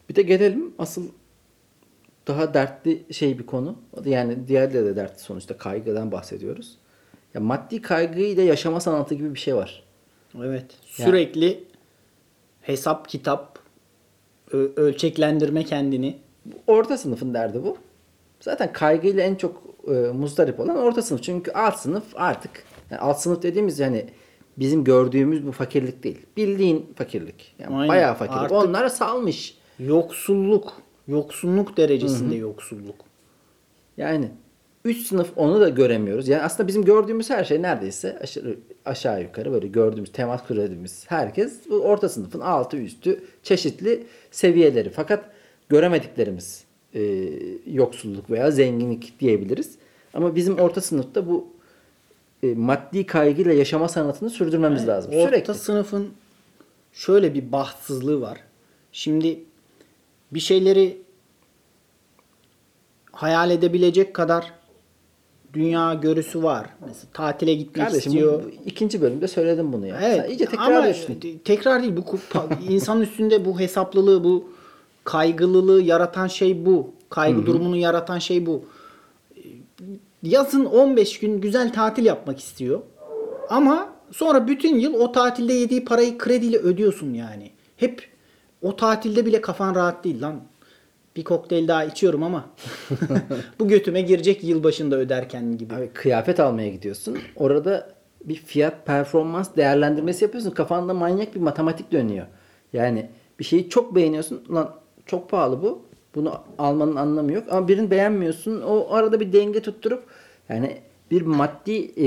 Bir de gelelim asıl daha dertli şey bir konu. Yani diğerleri de dertli sonuçta kaygıdan bahsediyoruz. Ya maddi kaygıyla yaşama sanatı gibi bir şey var. Evet. Yani- Sürekli hesap kitap ölçeklendirme kendini. Orta sınıfın derdi bu. Zaten kaygıyla en çok e, muzdarip olan orta sınıf. Çünkü alt sınıf artık yani alt sınıf dediğimiz yani bizim gördüğümüz bu fakirlik değil. Bildiğin fakirlik. Yani Aynen. bayağı fakirlik. Artık- Onlar salmış. Yoksulluk. Yoksunluk derecesinde yoksulluk. Yani üst sınıf onu da göremiyoruz. Yani aslında bizim gördüğümüz her şey neredeyse aşağı, aşağı yukarı böyle gördüğümüz, temas kurduğumuz herkes bu orta sınıfın altı üstü çeşitli seviyeleri. Fakat göremediklerimiz e, yoksulluk veya zenginlik diyebiliriz. Ama bizim orta sınıfta bu e, maddi kaygıyla yaşama sanatını sürdürmemiz lazım. Orta Sürekli. sınıfın şöyle bir bahtsızlığı var. Şimdi bir şeyleri hayal edebilecek kadar dünya görüsü var. Mesela tatile gitmek Kardeşim istiyor. bu, ikinci bölümde söyledim bunu ya. Evet. Sen iyice tekrar ama tekrar değil. Bu kupa- insan üstünde bu hesaplılığı, bu kaygılılığı yaratan şey bu. Kaygı durumunu yaratan şey bu. Yazın 15 gün güzel tatil yapmak istiyor. Ama sonra bütün yıl o tatilde yediği parayı krediyle ödüyorsun yani. Hep o tatilde bile kafan rahat değil lan. Bir kokteyl daha içiyorum ama bu götüme girecek yılbaşında öderken gibi. Abi kıyafet almaya gidiyorsun. Orada bir fiyat performans değerlendirmesi yapıyorsun. Kafanda manyak bir matematik dönüyor. Yani bir şeyi çok beğeniyorsun. Lan çok pahalı bu. Bunu almanın anlamı yok. Ama birini beğenmiyorsun. O arada bir denge tutturup yani bir maddi e,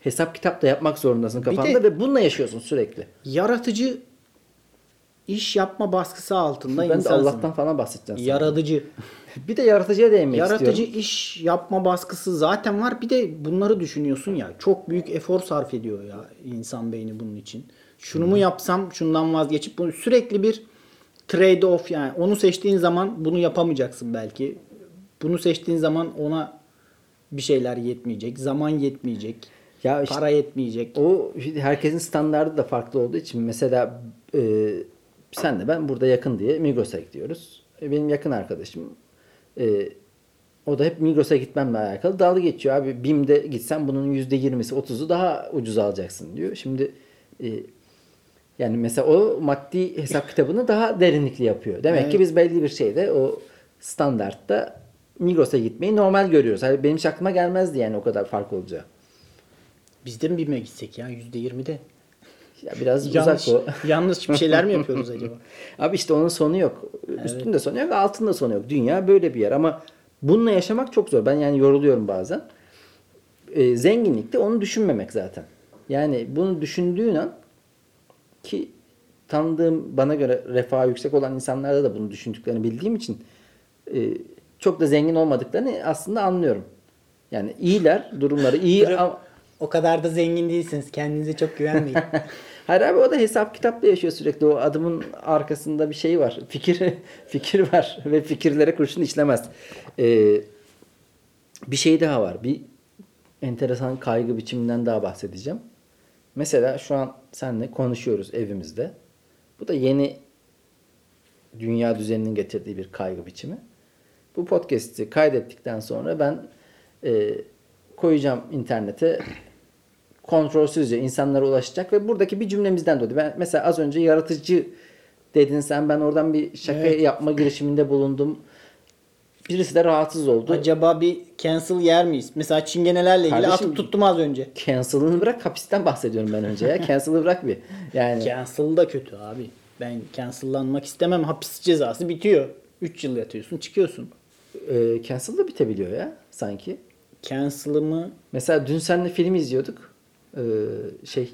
hesap kitap da yapmak zorundasın kafanda de- ve bununla yaşıyorsun sürekli. Yaratıcı iş yapma baskısı altında Ben de insansın. Allah'tan falan bahsedeceğim. Yaratıcı. Bir de yaratıcıya değinmek Yaratıcı istiyorum. iş yapma baskısı zaten var. Bir de bunları düşünüyorsun ya. Çok büyük efor sarf ediyor ya insan beyni bunun için. Şunu mu yapsam şundan vazgeçip bunu sürekli bir trade off yani. Onu seçtiğin zaman bunu yapamayacaksın belki. Bunu seçtiğin zaman ona bir şeyler yetmeyecek. Zaman yetmeyecek. Ya işte- para yetmeyecek. O herkesin standardı da farklı olduğu için mesela e, sen de ben burada yakın diye Migros'a gidiyoruz. E, benim yakın arkadaşım e, o da hep Migros'a gitmemle alakalı dalga geçiyor. Abi BİM'de gitsen bunun %20'si 30'u daha ucuz alacaksın diyor. Şimdi e, yani mesela o maddi hesap kitabını daha derinlikli yapıyor. Demek ki Evet. biz belli bir şeyde o standartta Migros'a gitmeyi normal görüyoruz. Hani benim hiç aklıma gelmezdi yani o kadar fark olacağı. Biz de mi BİM'e gitsek ya %20'de? Ya biraz Yanlış, uzak o. yanlış bir şeyler mi yapıyoruz acaba? Abi işte onun sonu yok. Üstünde sonu yok, altında sonu yok. Dünya böyle bir yer ama bununla yaşamak çok zor. Ben yani yoruluyorum bazen. Ee, zenginlik de onu düşünmemek zaten. Yani bunu düşündüğün an ki tanıdığım bana göre refahı yüksek olan insanlarda da bunu düşündüklerini bildiğim için e, çok da zengin olmadıklarını aslında anlıyorum. Yani iyiler, durumları iyi O kadar da zengin değilsiniz. Kendinize çok güvenmeyin. Hayır abi o da hesap kitapla yaşıyor sürekli. O adımın arkasında bir şey var. Fikir fikir var ve fikirlere kurşun işlemez. Ee, bir şey daha var. Bir enteresan kaygı biçiminden daha bahsedeceğim. Mesela şu an seninle konuşuyoruz evimizde. Bu da yeni dünya düzeninin getirdiği bir kaygı biçimi. Bu podcast'i kaydettikten sonra ben e, koyacağım internete kontrolsüzce insanlara ulaşacak ve buradaki bir cümlemizden doğdu. Ben mesela az önce yaratıcı dedin sen ben oradan bir şaka Evet. yapma girişiminde bulundum. Birisi de rahatsız oldu. Acaba bir cancel yer miyiz? Mesela çingenelerle ilgili Kardeşim- atıp tuttum az önce. Cancel'ını bırak hapisten bahsediyorum ben önce ya. Cancel'ı bırak bir. Yani Cancel da kötü abi. Ben cancellanmak istemem. Hapis cezası bitiyor. 3 yıl yatıyorsun çıkıyorsun. e, cancel da bitebiliyor ya sanki. Cancel'ımı Mesela dün seninle film izliyorduk. Ee, şey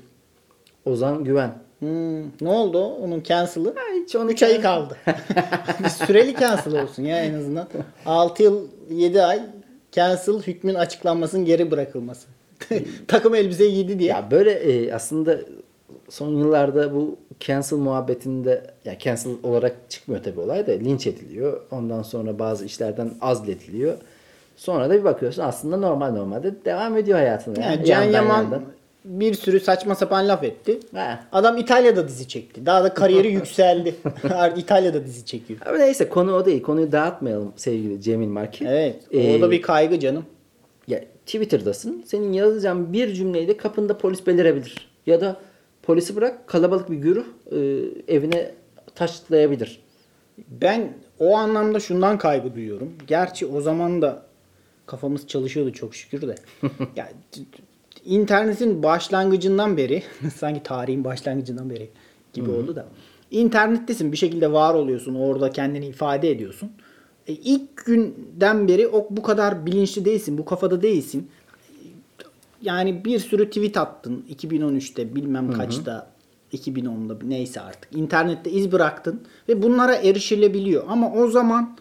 Ozan Güven. hmm, ne oldu onun cancel'ı? Hiç onu 3 ayı kaldı. bir süreli cancel olsun ya en azından. 6 yıl 7 ay cancel hükmün açıklanmasının geri bırakılması. Takım elbise giydi diye. Ya böyle e, aslında son yıllarda bu cancel muhabbetinde ya cancel olarak çıkmıyor tabii olay da linç ediliyor. Ondan sonra bazı işlerden azlediliyor. Sonra da bir bakıyorsun aslında normal normalde devam ediyor hayatına. Yani Yani Can Yaman yandan. Bir sürü saçma sapan laf etti. Ha. Adam İtalya'da dizi çekti. Daha da kariyeri yükseldi. İtalya'da dizi çekiyor. Ama neyse konu o değil. Konuyu dağıtmayalım sevgili Cemil Marki. Evet. Ee, o da bir kaygı canım. Ya Twitter'dasın. Senin yazacağın bir cümleyle kapında polis belirebilir. Ya da polisi bırak kalabalık bir güruh e, evine taşlayabilir. Ben o anlamda şundan kaygı duyuyorum. Gerçi o zaman da kafamız çalışıyordu çok şükür de. ya, internetin başlangıcından beri sanki tarihin başlangıcından beri gibi oldu da. İnternettesin bir şekilde var oluyorsun. Orada kendini ifade ediyorsun. E, ilk günden beri o bu kadar bilinçli değilsin. Bu kafada değilsin. Yani bir sürü tweet attın 2013'te bilmem kaçta 2010'da neyse artık. İnternette iz bıraktın ve bunlara erişilebiliyor. Ama o zaman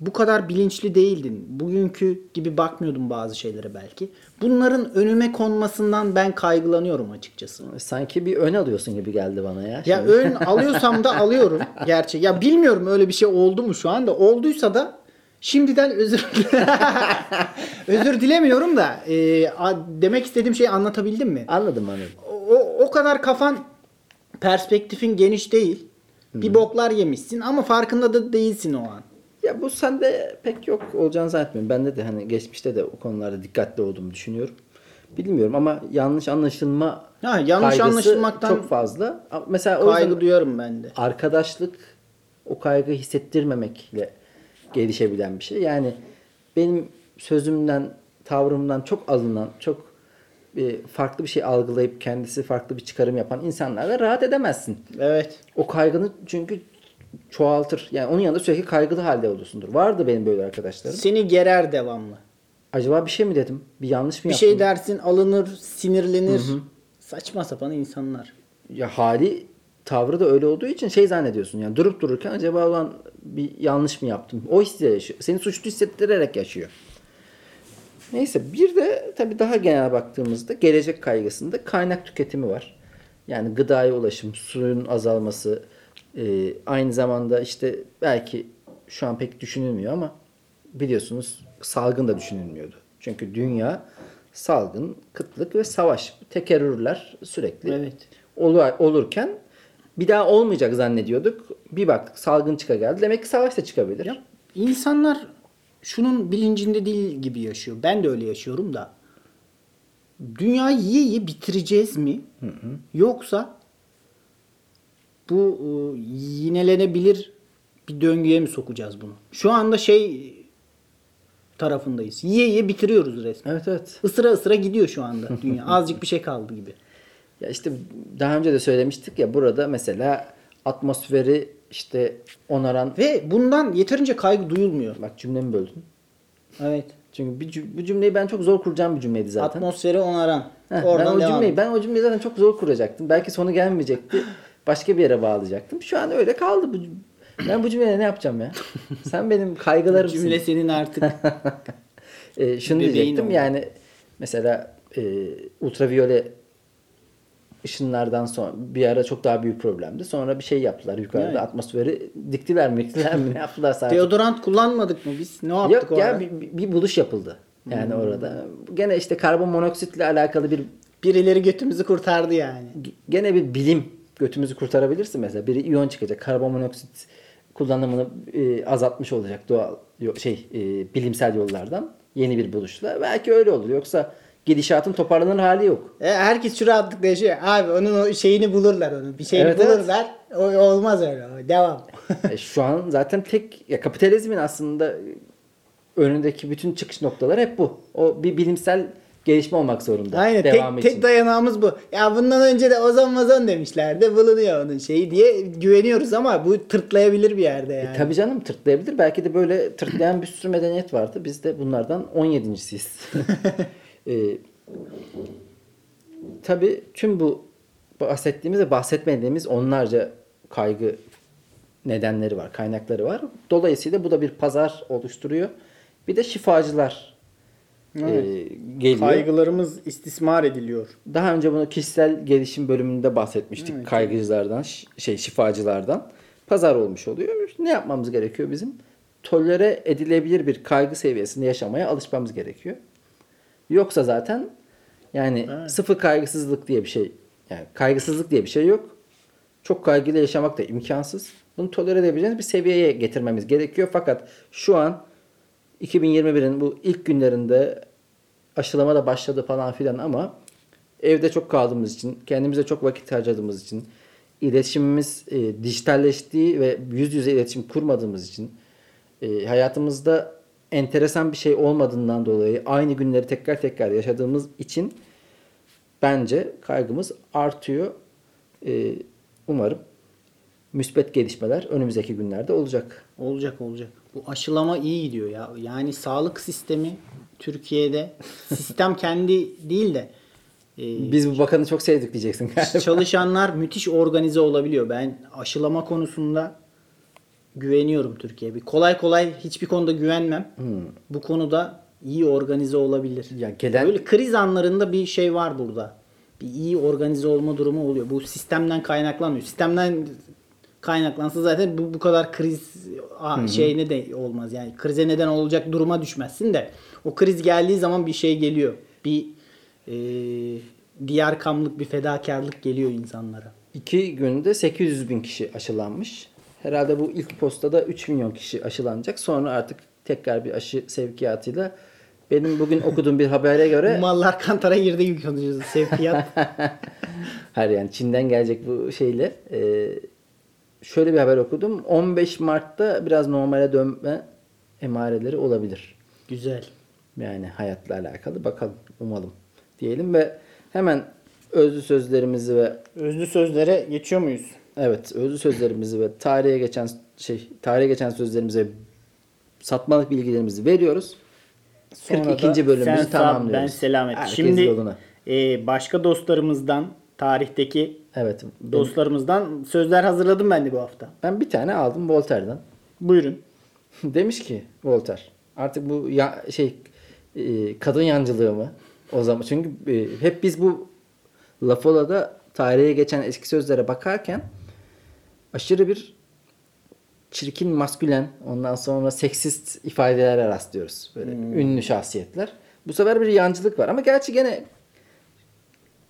bu kadar bilinçli değildin. Bugünkü gibi bakmıyordun bazı şeylere belki. Bunların önüme konmasından ben kaygılanıyorum açıkçası. Sanki bir ön alıyorsun gibi geldi bana ya. Ya Şimdi. ön alıyorsam da alıyorum gerçi. Ya bilmiyorum öyle bir şey oldu mu şu anda. Olduysa da şimdiden özür özür dilemiyorum da e, a- demek istediğim şeyi anlatabildim mi? Anladım anladım. O, o kadar kafan perspektifin geniş değil. Bir boklar yemişsin ama farkında da değilsin o an. Ya bu sende pek yok olacağını zannetmiyorum. Bende de hani geçmişte de o konularda dikkatli olduğumu düşünüyorum. Bilmiyorum ama yanlış anlaşılma Ha, yanlış anlaşılmaktan çok fazla. Mesela o Kaygı duyuyorum ben de. arkadaşlık o kaygı hissettirmemekle gelişebilen bir şey. Yani benim sözümden, tavrımdan çok alınan, çok e, farklı bir şey algılayıp kendisi farklı bir çıkarım yapan insanlarla rahat edemezsin. Evet. O kaygını çünkü çoğaltır. Yani onun yanında sürekli kaygılı halde olursundur. Vardı benim böyle arkadaşlarım. Seni gerer devamlı. Acaba bir şey mi dedim? Bir yanlış mı Bir yaptım? şey dersin alınır, sinirlenir. Saçma sapan insanlar. Ya hali tavrı da öyle olduğu için şey zannediyorsun. Yani durup dururken acaba ulan bir yanlış mı yaptım? O hisle yaşıyor. Seni suçlu hissettirerek yaşıyor. Neyse bir de tabii daha genel baktığımızda gelecek kaygısında kaynak tüketimi var. Yani gıdaya ulaşım, suyun azalması, e, aynı zamanda işte belki şu an pek düşünülmüyor ama biliyorsunuz salgın da düşünülmüyordu. Çünkü dünya salgın, kıtlık ve savaş tekerrürler sürekli Evet. olur, olurken bir daha olmayacak zannediyorduk. Bir bak salgın çıka geldi. Demek ki savaş da çıkabilir. Ya, insanlar şunun bilincinde değil gibi yaşıyor. Ben de öyle yaşıyorum da. Dünyayı yiye yiye bitireceğiz mi? Yoksa bu e, yinelenebilir bir döngüye mi sokacağız bunu? Şu anda şey tarafındayız. Yiye yiye bitiriyoruz resmen. Evet evet. Isıra ısıra gidiyor şu anda dünya. Azıcık bir şey kaldı gibi. Ya işte daha önce de söylemiştik ya burada mesela atmosferi işte onaran Ve bundan yeterince kaygı duyulmuyor. bak cümlemi böldün. Evet. Çünkü bir cüm- bu cümleyi ben çok zor kuracağım bir cümleydi zaten. Atmosferi onaran. Heh, ben Oradan o devam. cümleyi ben o cümleyi zaten çok zor kuracaktım. Belki sonu gelmeyecekti. Başka bir yere bağlayacaktım. Şu an öyle kaldı bu. Ben bu cümleyle ne yapacağım ya? Sen benim kaygılarımsın. Cümle senin artık. E, şunu Bebeğin diyecektim oldu. yani mesela e, ultraviyole ışınlardan sonra bir ara çok daha büyük problemdi. Sonra bir şey yaptılar yukarıda Evet. atmosferi diktiler mi diktiler mi ne yaptılar sadece. Deodorant kullanmadık mı biz? Ne yaptık Yok o ya bir- bir buluş yapıldı. Yani Hmm. orada. Gene işte karbon monoksitle alakalı bir Birileri götümüzü kurtardı yani. gene bir bilim götümüzü kurtarabilirsin mesela. Biri iyon çıkacak. Karbon monoksit kullanımını e, azaltmış olacak doğal şey e, bilimsel yollardan yeni bir buluşla. Belki öyle olur. Yoksa gidişatın toparlanır hali yok. E, herkes şu rahatlıkla yaşıyor. Abi onun o şeyini bulurlar onun. Bir şeyini Evet, evet. bulurlar. O, olmaz öyle. Devam. E, şu an zaten tek ya kapitalizmin aslında önündeki bütün çıkış noktaları hep bu. O bir bilimsel gelişme olmak zorunda. Aynen Devam tek, için. tek dayanağımız bu. Ya bundan önce de ozon mazon demişlerdi. Bulunuyor onun şeyi diye güveniyoruz ama bu tırtlayabilir bir yerde yani. E, tabii canım tırtlayabilir. Belki de böyle tırtlayan bir sürü medeniyet vardı. Biz de bunlardan 17.siyiz. e, tabii tüm bu bahsettiğimiz ve bahsetmediğimiz onlarca kaygı nedenleri var, kaynakları var. Dolayısıyla bu da bir pazar oluşturuyor. Bir de şifacılar Evet. e, geliyor. Kaygılarımız istismar ediliyor. Daha önce bunu kişisel gelişim bölümünde bahsetmiştik. Evet. Kaygıcılardan, şey şifacılardan. Pazar olmuş oluyor. Ne yapmamız gerekiyor bizim? Tolere edilebilir bir kaygı seviyesinde yaşamaya alışmamız gerekiyor. Yoksa zaten yani Evet. sıfır kaygısızlık diye bir şey yani kaygısızlık diye bir şey yok. Çok kaygıyla yaşamak da imkansız. Bunu tolere edebileceğiniz bir seviyeye getirmemiz gerekiyor. Fakat şu an 2021'in bu ilk günlerinde aşılama da başladı falan filan ama evde çok kaldığımız için, kendimize çok vakit harcadığımız için, iletişimimiz e, dijitalleştiği ve yüz yüze iletişim kurmadığımız için, e, hayatımızda enteresan bir şey olmadığından dolayı aynı günleri tekrar tekrar yaşadığımız için bence kaygımız artıyor. E, umarım müspet gelişmeler önümüzdeki günlerde olacak. Olacak olacak. Bu aşılama iyi gidiyor ya. Yani sağlık sistemi Türkiye'de sistem kendi değil de e, Biz bu bakanı çok sevdik diyeceksin galiba. çalışanlar müthiş organize olabiliyor. Ben aşılama konusunda güveniyorum Türkiye'ye. Bir kolay kolay hiçbir konuda güvenmem. Bu konuda iyi organize olabilir. Ya gelen Böyle kriz anlarında bir şey var burada. Bir iyi organize olma durumu oluyor. Bu sistemden kaynaklanmıyor. Sistemden kaynaklansa zaten bu bu kadar kriz a, şeyine de olmaz. Yani krize neden olacak duruma düşmezsin de o kriz geldiği zaman bir şey geliyor. Bir e, diğer kamlık bir fedakarlık geliyor insanlara. İki günde 800 bin kişi aşılanmış. Herhalde bu ilk postada 3 milyon kişi aşılanacak. Sonra artık tekrar bir aşı sevkiyatıyla benim bugün okuduğum bir habere göre Mallar kantara girdi gibi konuşuyoruz. Sevkiyat. her yani Çin'den gelecek bu şeyle e, şöyle bir haber okudum. 15 Mart'ta biraz normale dönme emareleri olabilir. Güzel. Yani hayatla alakalı bakalım umalım diyelim ve hemen özlü sözlerimizi ve Özlü sözlere geçiyor muyuz? Evet, özlü sözlerimizi ve tarihe geçen şey tarihe geçen sözlerimizi ve satmalık bilgilerimizi veriyoruz. Sonra 42. da bölümümüzü sen tamamlıyoruz. Ben selamet. Herkes Şimdi yoluna. e, başka dostlarımızdan, tarihteki Evet. ben- dostlarımızdan sözler hazırladım ben de bu hafta. Ben bir tane aldım Voltaire'dan. Buyurun. Demiş ki Voltaire artık bu ya, şey e, kadın yancılığı mı o zaman çünkü e, hep biz bu Lafola'da tarihe geçen eski sözlere bakarken aşırı bir çirkin maskülen ondan sonra seksist ifadelere rastlıyoruz. Böyle ünlü şahsiyetler. Bu sefer bir yancılık var ama gerçi gene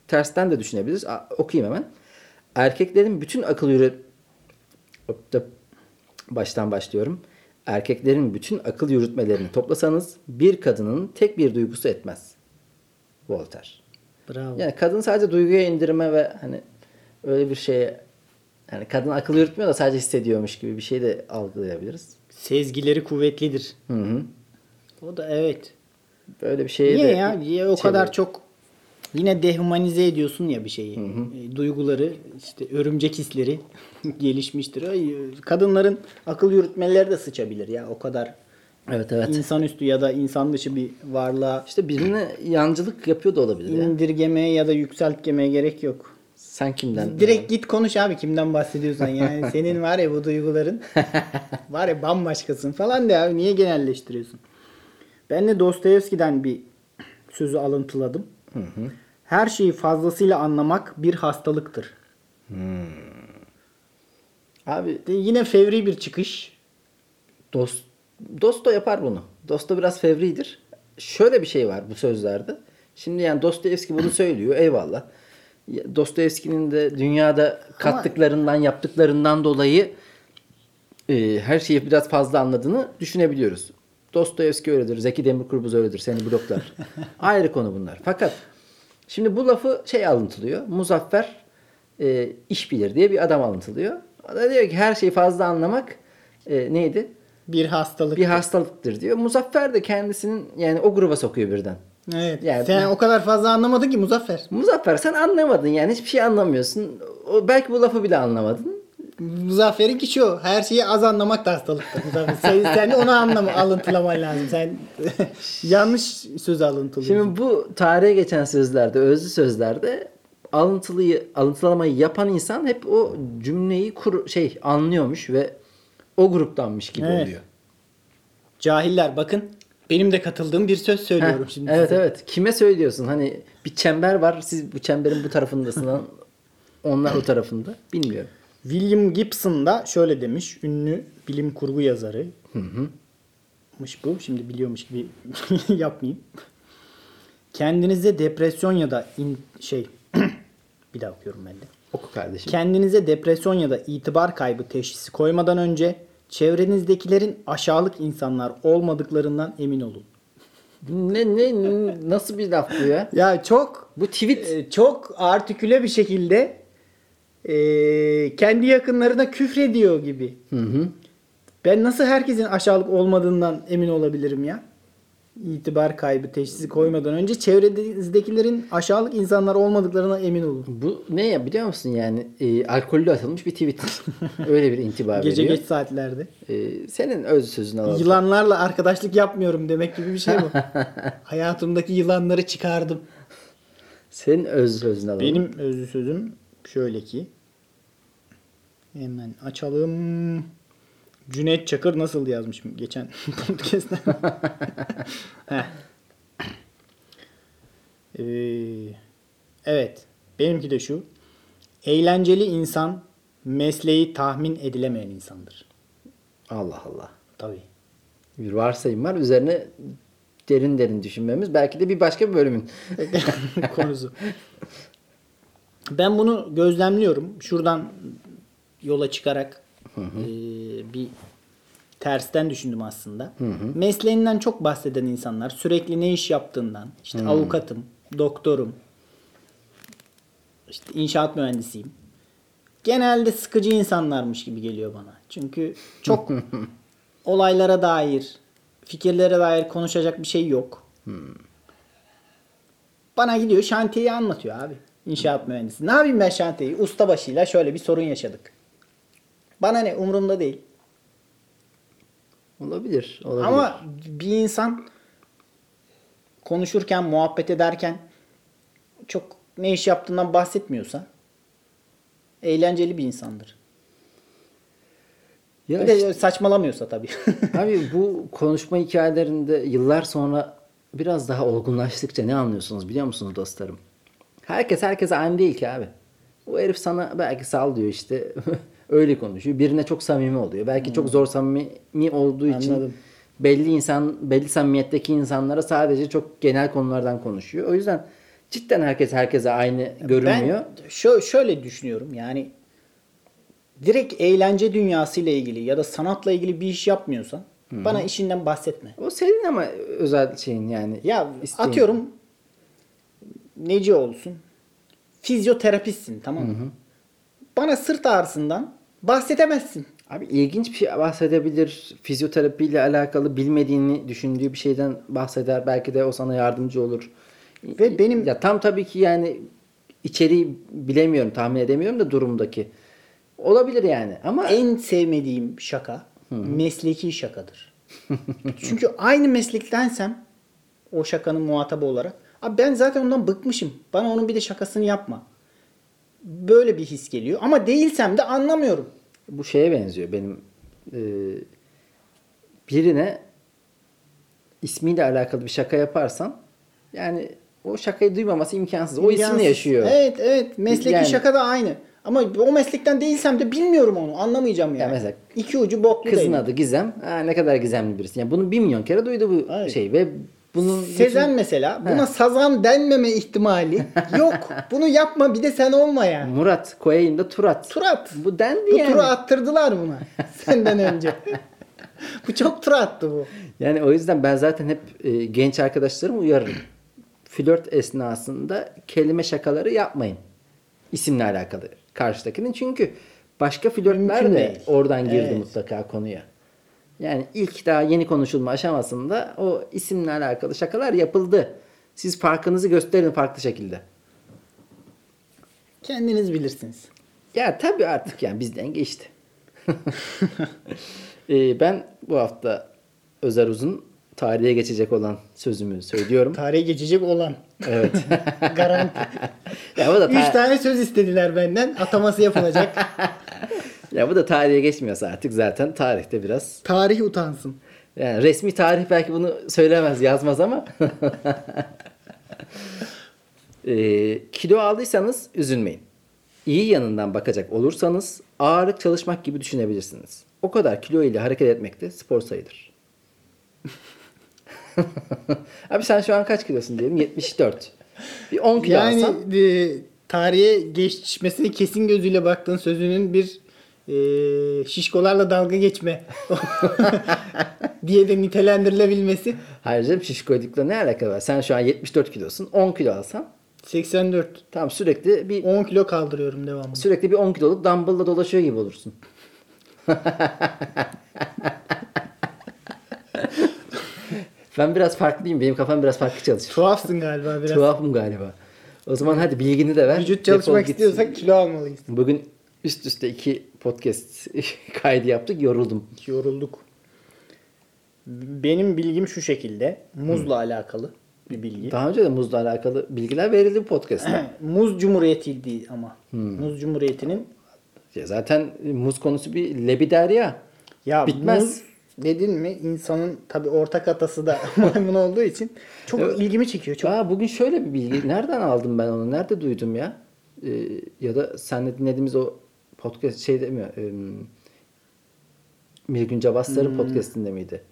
tersten de düşünebiliriz. A- Okuyayım hemen. Erkeklerin bütün akıl yürü baştan başlıyorum. Erkeklerin bütün akıl yürütmelerini toplasanız bir kadının tek bir duygusu etmez. Voltaire. Bravo. Yani kadın sadece duyguya indirme ve hani öyle bir şeye yani kadın akıl yürütmüyor da sadece hissediyormuş gibi bir şey de algılayabiliriz. Sezgileri kuvvetlidir. Hı hı. O da evet. Böyle bir şeye Niye de ya? Niye o kadar çok yine dehumanize ediyorsun ya bir şeyi. E, Duyguları, işte örümcek hisleri gelişmiştir. Ay, Kadınların akıl yürütmeleri de sıçabilir ya o kadar Evet evet. insanüstü ya da insan dışı bir varlığa İşte birine yancılık yapıyor da olabilir ya. indirgemeye ya da yükseltgemeye gerek yok. Sen kimden? Direkt git konuş abi kimden bahsediyorsan yani senin var ya bu duyguların var ya bambaşkasın falan de abi niye genelleştiriyorsun? Ben de Dostoyevski'den bir sözü alıntıladım. Her şeyi fazlasıyla anlamak bir hastalıktır. Abi De yine fevri bir çıkış. Dost, Dosto yapar bunu. Dosto biraz fevridir. Şöyle bir şey var bu sözlerde. Şimdi yani Dostoyevski bunu söylüyor. Eyvallah. Dostoyevski'nin de dünyada kattıklarından, yaptıklarından dolayı e, her şeyi biraz fazla anladığını düşünebiliyoruz. Dostoyevski öyledir. Zeki Demirkubuz öyledir. Seni bloklar. Ayrı konu bunlar. Fakat şimdi bu lafı şey alıntılıyor. Muzaffer e, iş bilir diye bir adam alıntılıyor. O da diyor ki her şeyi fazla anlamak e, neydi? Bir hastalık. bir hastalıktır diyor. Muzaffer de kendisinin yani o gruba sokuyor birden. Evet. Yani- Sen o kadar fazla anlamadın ki Muzaffer. Muzaffer sen anlamadın yani hiçbir şey anlamıyorsun. O, belki bu lafı bile anlamadın. Muzaffer'in ki şu. Her şeyi az anlamak da hastalıktır. Sen, sen onu anlama, alıntılaman lazım. Sen yanlış söz alıntılıyorsun. Şimdi bu tarihe geçen sözlerde, özlü sözlerde alıntılıyı, alıntılamayı yapan insan hep o cümleyi kur, şey anlıyormuş ve o gruptanmış gibi Evet. oluyor. Cahiller bakın. Benim de katıldığım bir söz söylüyorum Heh, şimdi. Evet size. evet. Kime söylüyorsun? Hani bir çember var. Siz bu çemberin bu tarafındasın. onlar o tarafında. Bilmiyorum. William Gibson da şöyle demiş. Ünlü bilim kurgu yazarı. Mış bu. Şimdi biliyormuş gibi yapmayayım. Kendinize depresyon ya da in- şey bir daha okuyorum ben de. Oku kardeşim. Kendinize depresyon ya da itibar kaybı teşhisi koymadan önce çevrenizdekilerin aşağılık insanlar olmadıklarından emin olun. ne, ne ne- nasıl bir laf bu ya? Ya çok Bu tweet e, çok artiküle bir şekilde e, kendi yakınlarına küfrediyor gibi. Hı hı. Ben nasıl herkesin aşağılık olmadığından emin olabilirim ya? İtibar kaybı teşhisi koymadan önce çevrenizdekilerin aşağılık insanlar olmadıklarına emin olun. Bu ne ya biliyor musun yani e, alkollü atılmış bir tweet. Öyle bir intiba Gece veriyor. geç saatlerde. E, senin öz sözünü alalım. Yılanlarla arkadaşlık yapmıyorum demek gibi bir şey bu. Hayatımdaki yılanları çıkardım. Senin öz sözünü alalım. Benim özlü sözüm şöyle ki. Hemen açalım. Cüneyt Çakır nasıl yazmışım geçen podcast'te. Ee, evet. Benimki de şu. Eğlenceli insan mesleği tahmin edilemeyen insandır. Allah Allah. Tabii. Bir varsayım var. Üzerine derin derin düşünmemiz. Belki de bir başka bir bölümün. konusu. Ben bunu gözlemliyorum. Şuradan yola çıkarak eee, bir tersten düşündüm aslında. Mesleğinden çok bahseden insanlar sürekli ne iş yaptığından, işte avukatım, doktorum, işte inşaat mühendisiyim. Genelde sıkıcı insanlarmış gibi geliyor bana. Çünkü çok olaylara dair, fikirlere dair konuşacak bir şey yok. Bana gidiyor şantiyeyi anlatıyor abi. İnşaat mühendisi. Ne yapayım ben şantiyeyi? Ustabaşıyla şöyle bir sorun yaşadık. Bana ne umurumda değil. Olabilir. olabilir. Ama bir insan konuşurken, muhabbet ederken çok ne iş yaptığından bahsetmiyorsa eğlenceli bir insandır. ya Bir de işte- saçmalamıyorsa tabii. Abi bu konuşma hikayelerinde yıllar sonra biraz daha olgunlaştıkça ne anlıyorsunuz biliyor musunuz dostlarım? Herkes herkese aynı değil ki abi. O herif sana belki sal diyor işte. Öyle konuşuyor. Birine çok samimi oluyor. Belki çok zor samimi olduğu için Anladım. belli insan belli samimiyetteki insanlara sadece çok genel konulardan konuşuyor. O yüzden cidden herkes herkese aynı görünmüyor. Ben şö- şöyle düşünüyorum yani direkt eğlence dünyasıyla ilgili ya da sanatla ilgili bir iş yapmıyorsan bana işinden bahsetme. O senin ama özel şeyin yani. Ya isteğin. atıyorum neci olsun fizyoterapistsin tamam mı? Bana sırt ağrısından bahsedemezsin. Abi ilginç bir şey bahsedebilir. Fizyoterapiyle alakalı bilmediğini düşündüğü bir şeyden bahseder. Belki de o sana yardımcı olur. Ve benim- ya tam tabii ki yani içeriği bilemiyorum, tahmin edemiyorum da durumdaki. Olabilir yani ama En sevmediğim şaka mesleki şakadır. Çünkü aynı meslektensem o şakanın muhatabı olarak abi ben zaten ondan bıkmışım. Bana onun bir de şakasını yapma. Böyle bir his geliyor. Ama değilsem de anlamıyorum. bu şeye benziyor benim e, birine ismiyle alakalı bir şaka yaparsan yani o şakayı duymaması imkansız. O isimle İmkansız. yaşıyor. Evet evet. Mesleki Yani- şaka da aynı. Ama o meslekten değilsem de bilmiyorum onu. Anlamayacağım yani. mesela İki ucu boklu Kızın değil. adı Gizem. Ha, ne kadar gizemli birisi. Yani bunu bir milyon kere duydu bu Evet. şey ve bunun Sezen bütün- mesela buna sazan denmeme ihtimali yok. Bunu yapma bir de sen olma yani. Murat koyayım da Turat. Turat. Bu dendi Bu yani. turu attırdılar buna senden önce. bu çok tur attı bu. Yani o yüzden ben zaten hep e, genç arkadaşlarımı uyarırım. Flört esnasında kelime şakaları yapmayın. İsimle alakalı karşıdakinin. Çünkü başka flörtler de oradan girdi Evet. mutlaka konuya. Yani ilk daha yeni konuşulma aşamasında o isimle alakalı şakalar yapıldı. Siz farkınızı gösterin farklı şekilde. Kendiniz bilirsiniz. Ya tabii artık yani bizden geçti. Ee, ben bu hafta Özer Uzun tarihe geçecek olan sözümü söylüyorum. Tarihe geçecek olan. evet. Garanti. ya bu da Üç ta- tane söz istediler benden. Ataması yapılacak. ya bu da tarihe geçmiyorsa artık zaten tarihte biraz Tarih utansın. Yani resmi tarih belki bunu söylemez, yazmaz ama. Ee, kilo aldıysanız üzülmeyin. İyi yanından bakacak olursanız ağırlık çalışmak gibi düşünebilirsiniz. O kadar kilo ile hareket etmek de spor sayılır. Abi sen şu an kaç kilosun diyelim? 74. Bir 10 kilo Yani alsan. e, tarihe geçmesine kesin gözüyle baktığın sözünün bir e, şişkolarla dalga geçme diye de nitelendirilebilmesi. Hayır canım şişkoydukla ne alaka var? Sen şu an 74 kilosun. 10 kilo alsan 84. tamam sürekli bir 10 kilo kaldırıyorum devamlı. sürekli bir 10 kiloluk dumbbell'la dolaşıyor gibi olursun. ben biraz farklıyım. Benim kafam biraz farklı çalışıyor. Tuhafsın galiba biraz. Tuhafım galiba. O zaman hadi bilgini de ver. Vücut çalışmak istiyorsak kilo almalıyız. Bugün üst üste iki podcast kaydı yaptık. Yoruldum. Yorulduk. Benim bilgim şu şekilde. Muzla alakalı bir bilgi. Daha önce de muzla alakalı bilgiler verildi podcast'ta. Muz Cumhuriyeti'ydi ama. Hmm. Muz Cumhuriyeti'nin Ya zaten muz konusu bir lebiderya. ya Bitmez. muz dedin mi insanın tabi ortak atası da maymun olduğu için çok Evet. ilgimi çekiyor. Çok Aa, bugün şöyle bir bilgi. Nereden aldım ben onu? Nerede duydum ya? Ee, ya da senle dinlediğimiz o podcast şeyde mi? Ee, Mirgün Cabaslar'ın podcastinde miydi?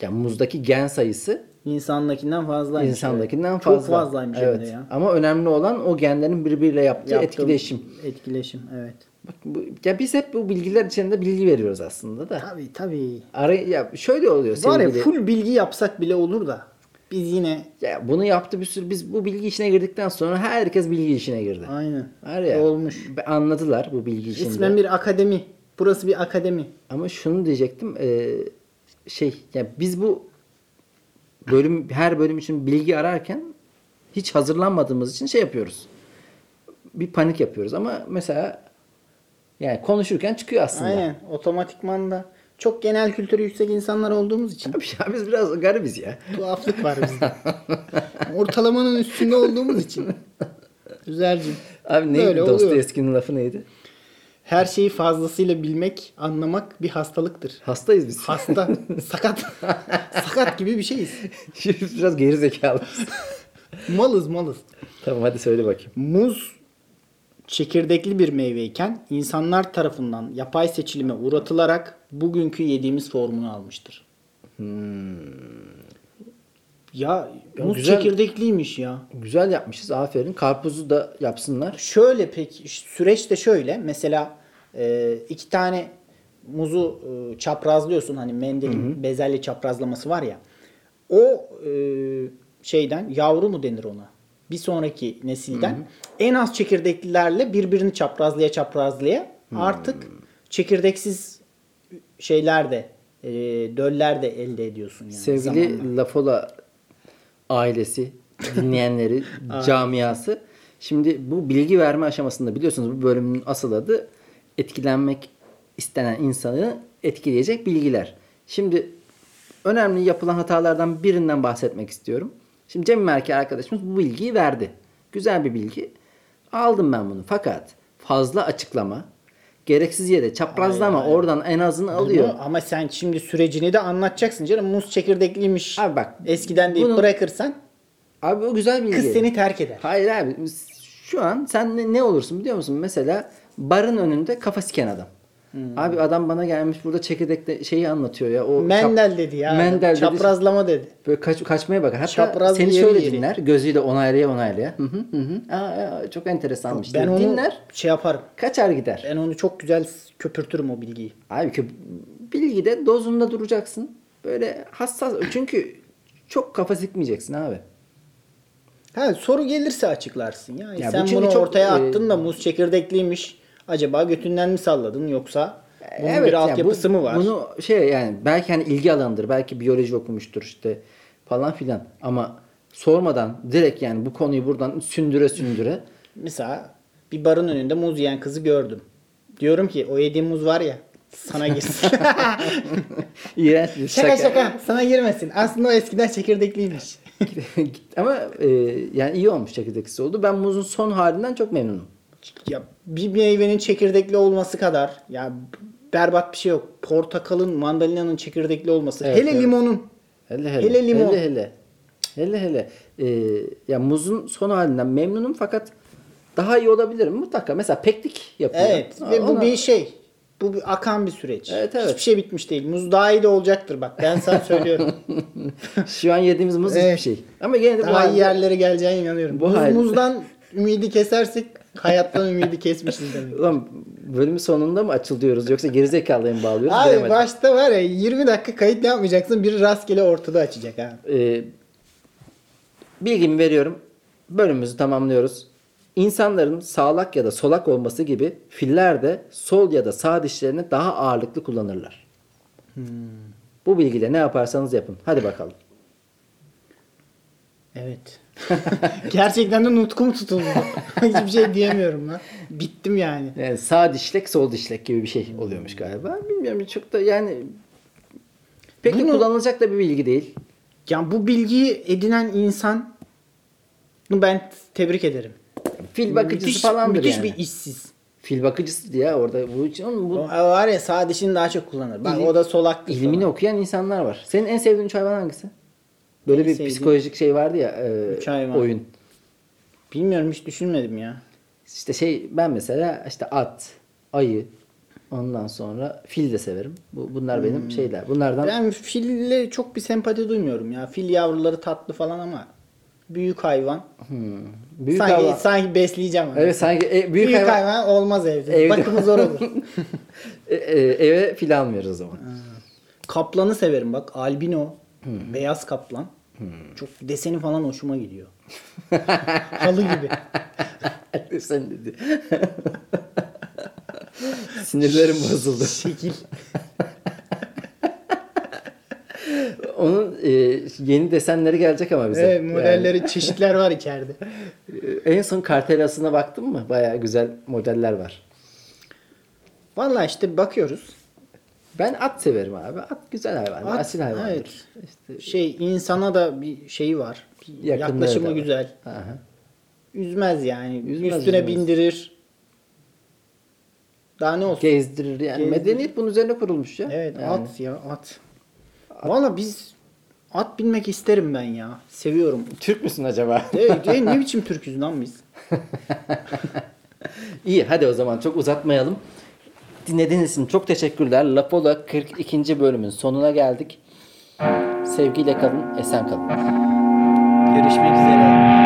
Ya muzdaki gen sayısı insandakinden fazlaymış. insandakinden evet. fazla. Çok fazlaymış evet. hem de ya. Ama önemli olan o genlerin birbiriyle yaptığı Yaptığım etkileşim. Etkileşim evet. Bak bu, ya biz hep bu bilgiler içinde bilgi veriyoruz aslında da. Tabii tabii. Ara, ya şöyle oluyor Var ya full bilgi yapsak bile olur da biz yine Ya bunu yaptı bir sürü. Biz bu bilgi işine girdikten sonra herkes bilgi işine girdi. aynen Var ya. olmuş. Anladılar bu bilgi işinde. İsmen bir akademi. Burası bir akademi. Ama şunu diyecektim. e, şey ya biz bu bölüm her bölüm için bilgi ararken hiç hazırlanmadığımız için şey yapıyoruz. Bir panik yapıyoruz ama mesela yani konuşurken çıkıyor aslında. Aynen. Otomatikman da çok genel kültürü yüksek insanlar olduğumuz için Abi ya biz biraz garibiz ya. tuhaflık var bizde. Ortalamanın üstünde olduğumuz için. Güzelcim. Abi neydi. Dostoyevski'nin lafı neydi? Her şeyi fazlasıyla bilmek, anlamak bir hastalıktır. Hastayız biz. Hasta, sakat. sakat gibi bir şeyiz. biraz geri. Malız malız. tamam hadi söyle bakayım. Muz çekirdekli bir meyveyken insanlar tarafından yapay seçilime uğratılarak bugünkü yediğimiz formunu almıştır. Ya, Ya muz güzel. çekirdekliymiş ya. Güzel yapmışız aferin. Karpuzu da yapsınlar. Şöyle peki süreç de şöyle. Mesela e, iki tane muzu e, çaprazlıyorsun. Hani mendilin bezelye çaprazlaması var ya. O e, şeyden yavru mu denir ona? Bir sonraki nesilden en az çekirdeklilerle birbirini çaprazlaya çaprazlaya artık çekirdeksiz şeyler de e, döller de elde ediyorsun yani. Sevgili zamanla. Lafola ailesi, dinleyenleri, camiası. Şimdi bu bilgi verme aşamasında biliyorsunuz bu bölümün asıl adı etkilenmek istenen insanı etkileyecek bilgiler. Şimdi önemli yapılan hatalardan birinden bahsetmek istiyorum. Şimdi Cem Merke arkadaşımız bu bilgiyi verdi. Güzel bir bilgi. Aldım ben bunu. Fakat fazla açıklama, gereksiz yere çaprazlama hayır. oradan en azını alıyor. Bunu- ama sen şimdi sürecini de anlatacaksın canım. Muz çekirdekliymiş. Abi bak, Eskiden deyip bunu- bırakırsan Abi o güzel bilgi. kız seni terk eder. Hayır abi şu an sen ne, ne olursun biliyor musun? Mesela barın önünde kafa siken adam. Hmm. Abi adam bana gelmiş burada çekirdekte şeyi anlatıyor ya. O Mendel çap- dedi ya. Mendel dedi. Çaprazlama dedi. Böyle kaç, kaçmaya bakar. Hatta Çapraz seni şöyle yeri. dinler. Gözüyle onaylaya onaylaya. Hı hı hı. hı. Aa, çok enteresanmış. Ben onu dinler. şey yaparım. Kaçar gider. Ben onu çok güzel köpürtürüm o bilgiyi. Abi ki bilgide dozunda duracaksın. Böyle hassas. Çünkü çok kafa sikmeyeceksin abi. Ha soru gelirse açıklarsın ya. Ya Sen bunu çok, ortaya e, attın da muz çekirdekliymiş. Acaba götünden mi salladın yoksa bunun Evet, bir yani altyapısı bu- mı var? Bunu şey yani belki hani ilgi alanıdır. Belki biyoloji okumuştur işte falan filan. Ama sormadan direkt yani bu konuyu buradan sündüre sündüre Mesela bir barın önünde muz yiyen kızı gördüm. Diyorum ki o yediğim muz var ya sana girsin. iğrenç bir şaka şaka sana girmesin. Aslında o eskiden çekirdekliymiş. Ama e, yani iyi olmuş çekirdeksiz oldu. Ben muzun son halinden çok memnunum. Ya bir meyvenin çekirdekli olması kadar ya berbat bir şey yok. Portakalın, mandalinanın çekirdekli olması. Evet, hele evet. limonun. Hele hele. Hele limon. Hele hele. Hele hele. Ee, ya muzun son halinden memnunum fakat daha iyi olabilirim mutlaka. Mesela peklik yapıyor. Evet. Ve bu Ona- bir şey. Bu bir akan bir süreç. Evet, evet. Hiçbir şey bitmiş değil. Muz daha iyi de olacaktır bak. Ben sana söylüyorum. Şu an yediğimiz muz Evet. hiçbir şey. Ama gene de bu daha iyi halde- yerlere geleceğine inanıyorum. Bu Muz, halde- muzdan ümidi kesersek hayattan ümidi kesmişiz demek. Ulan bölümün sonunda mı açılıyoruz yoksa gerizekalıya mı bağlıyoruz? Abi bilemedim. başta var ya 20 dakika kayıt yapmayacaksın. Biri rastgele ortada açacak ha. Ee, bilgimi veriyorum. Bölümümüzü tamamlıyoruz. İnsanların sağlak ya da solak olması gibi filler de sol ya da sağ dişlerini daha ağırlıklı kullanırlar. Bu bilgiyle ne yaparsanız yapın. Hadi bakalım. Evet. Gerçekten de nutkum tutuldu. Hiçbir şey diyemiyorum lan. Bittim yani. Yani sağ dişlek sol dişlek gibi bir şey oluyormuş galiba. Bilmiyorum çok da yani pek de Bunu- kullanılacak da bir bilgi değil. Yani bu bilgiyi edinen insan ben tebrik ederim. Fil bakıcısı müthiş, falandır müthiş yani. bir işsiz. Fil bakıcısı diye orada bu için oğlum bu O var ya sağ dişini daha çok kullanır. Bak İlim- o da solak ilmini okuyan insanlar var. Senin en sevdiğin hayvan hangisi? Böyle En bir sevdiğim psikolojik şey vardı ya e, oyun. Bilmiyorum hiç düşünmedim ya. İşte şey ben mesela işte at, ayı, ondan sonra fil de severim. Bu bunlar benim şeyler. Bunlardan Hmm. Ben fille çok bir sempati duymuyorum ya. Fil yavruları tatlı falan ama büyük hayvan. büyük sanki, hayvan. sanki besleyeceğim. onu. Evet sanki e, büyük, büyük, hayvan, hayvan, olmaz evde. Evde- Bakımı zor olur. E, e, eve fil almıyoruz o zaman. Kaplanı severim bak. Albino. Hmm. Beyaz kaplan. Çok deseni falan hoşuma gidiyor. Halı gibi. Sen dedi. Sinirlerim bozuldu. Şekil. Onun e, yeni desenleri gelecek ama bize. Evet, modelleri çeşitler var içeride. Yani, e, en son kartelasına baktın mı? Baya güzel modeller var. Valla işte bakıyoruz. Ben at severim abi. At güzel hayvan. At, asil hayvandır. evet. İşte Şey insana da bir şeyi var. Yaklaşımı var. güzel. Aha. Üzmez yani. Üzmez, Üstüne üzmez. bindirir. Daha ne olsun? Gezdirir yani. Gezdirir. Medeniyet bunun üzerine kurulmuş ya. Evet Yani. at ya at. Valla biz at binmek isterim ben ya. Seviyorum. Türk müsün acaba? Evet, e, ne biçim Türküz lan biz? İyi hadi o zaman çok uzatmayalım. Dinlediğiniz için çok teşekkürler. Lapola 42. bölümün sonuna geldik. Sevgiyle kalın, esen kalın. Görüşmek üzere.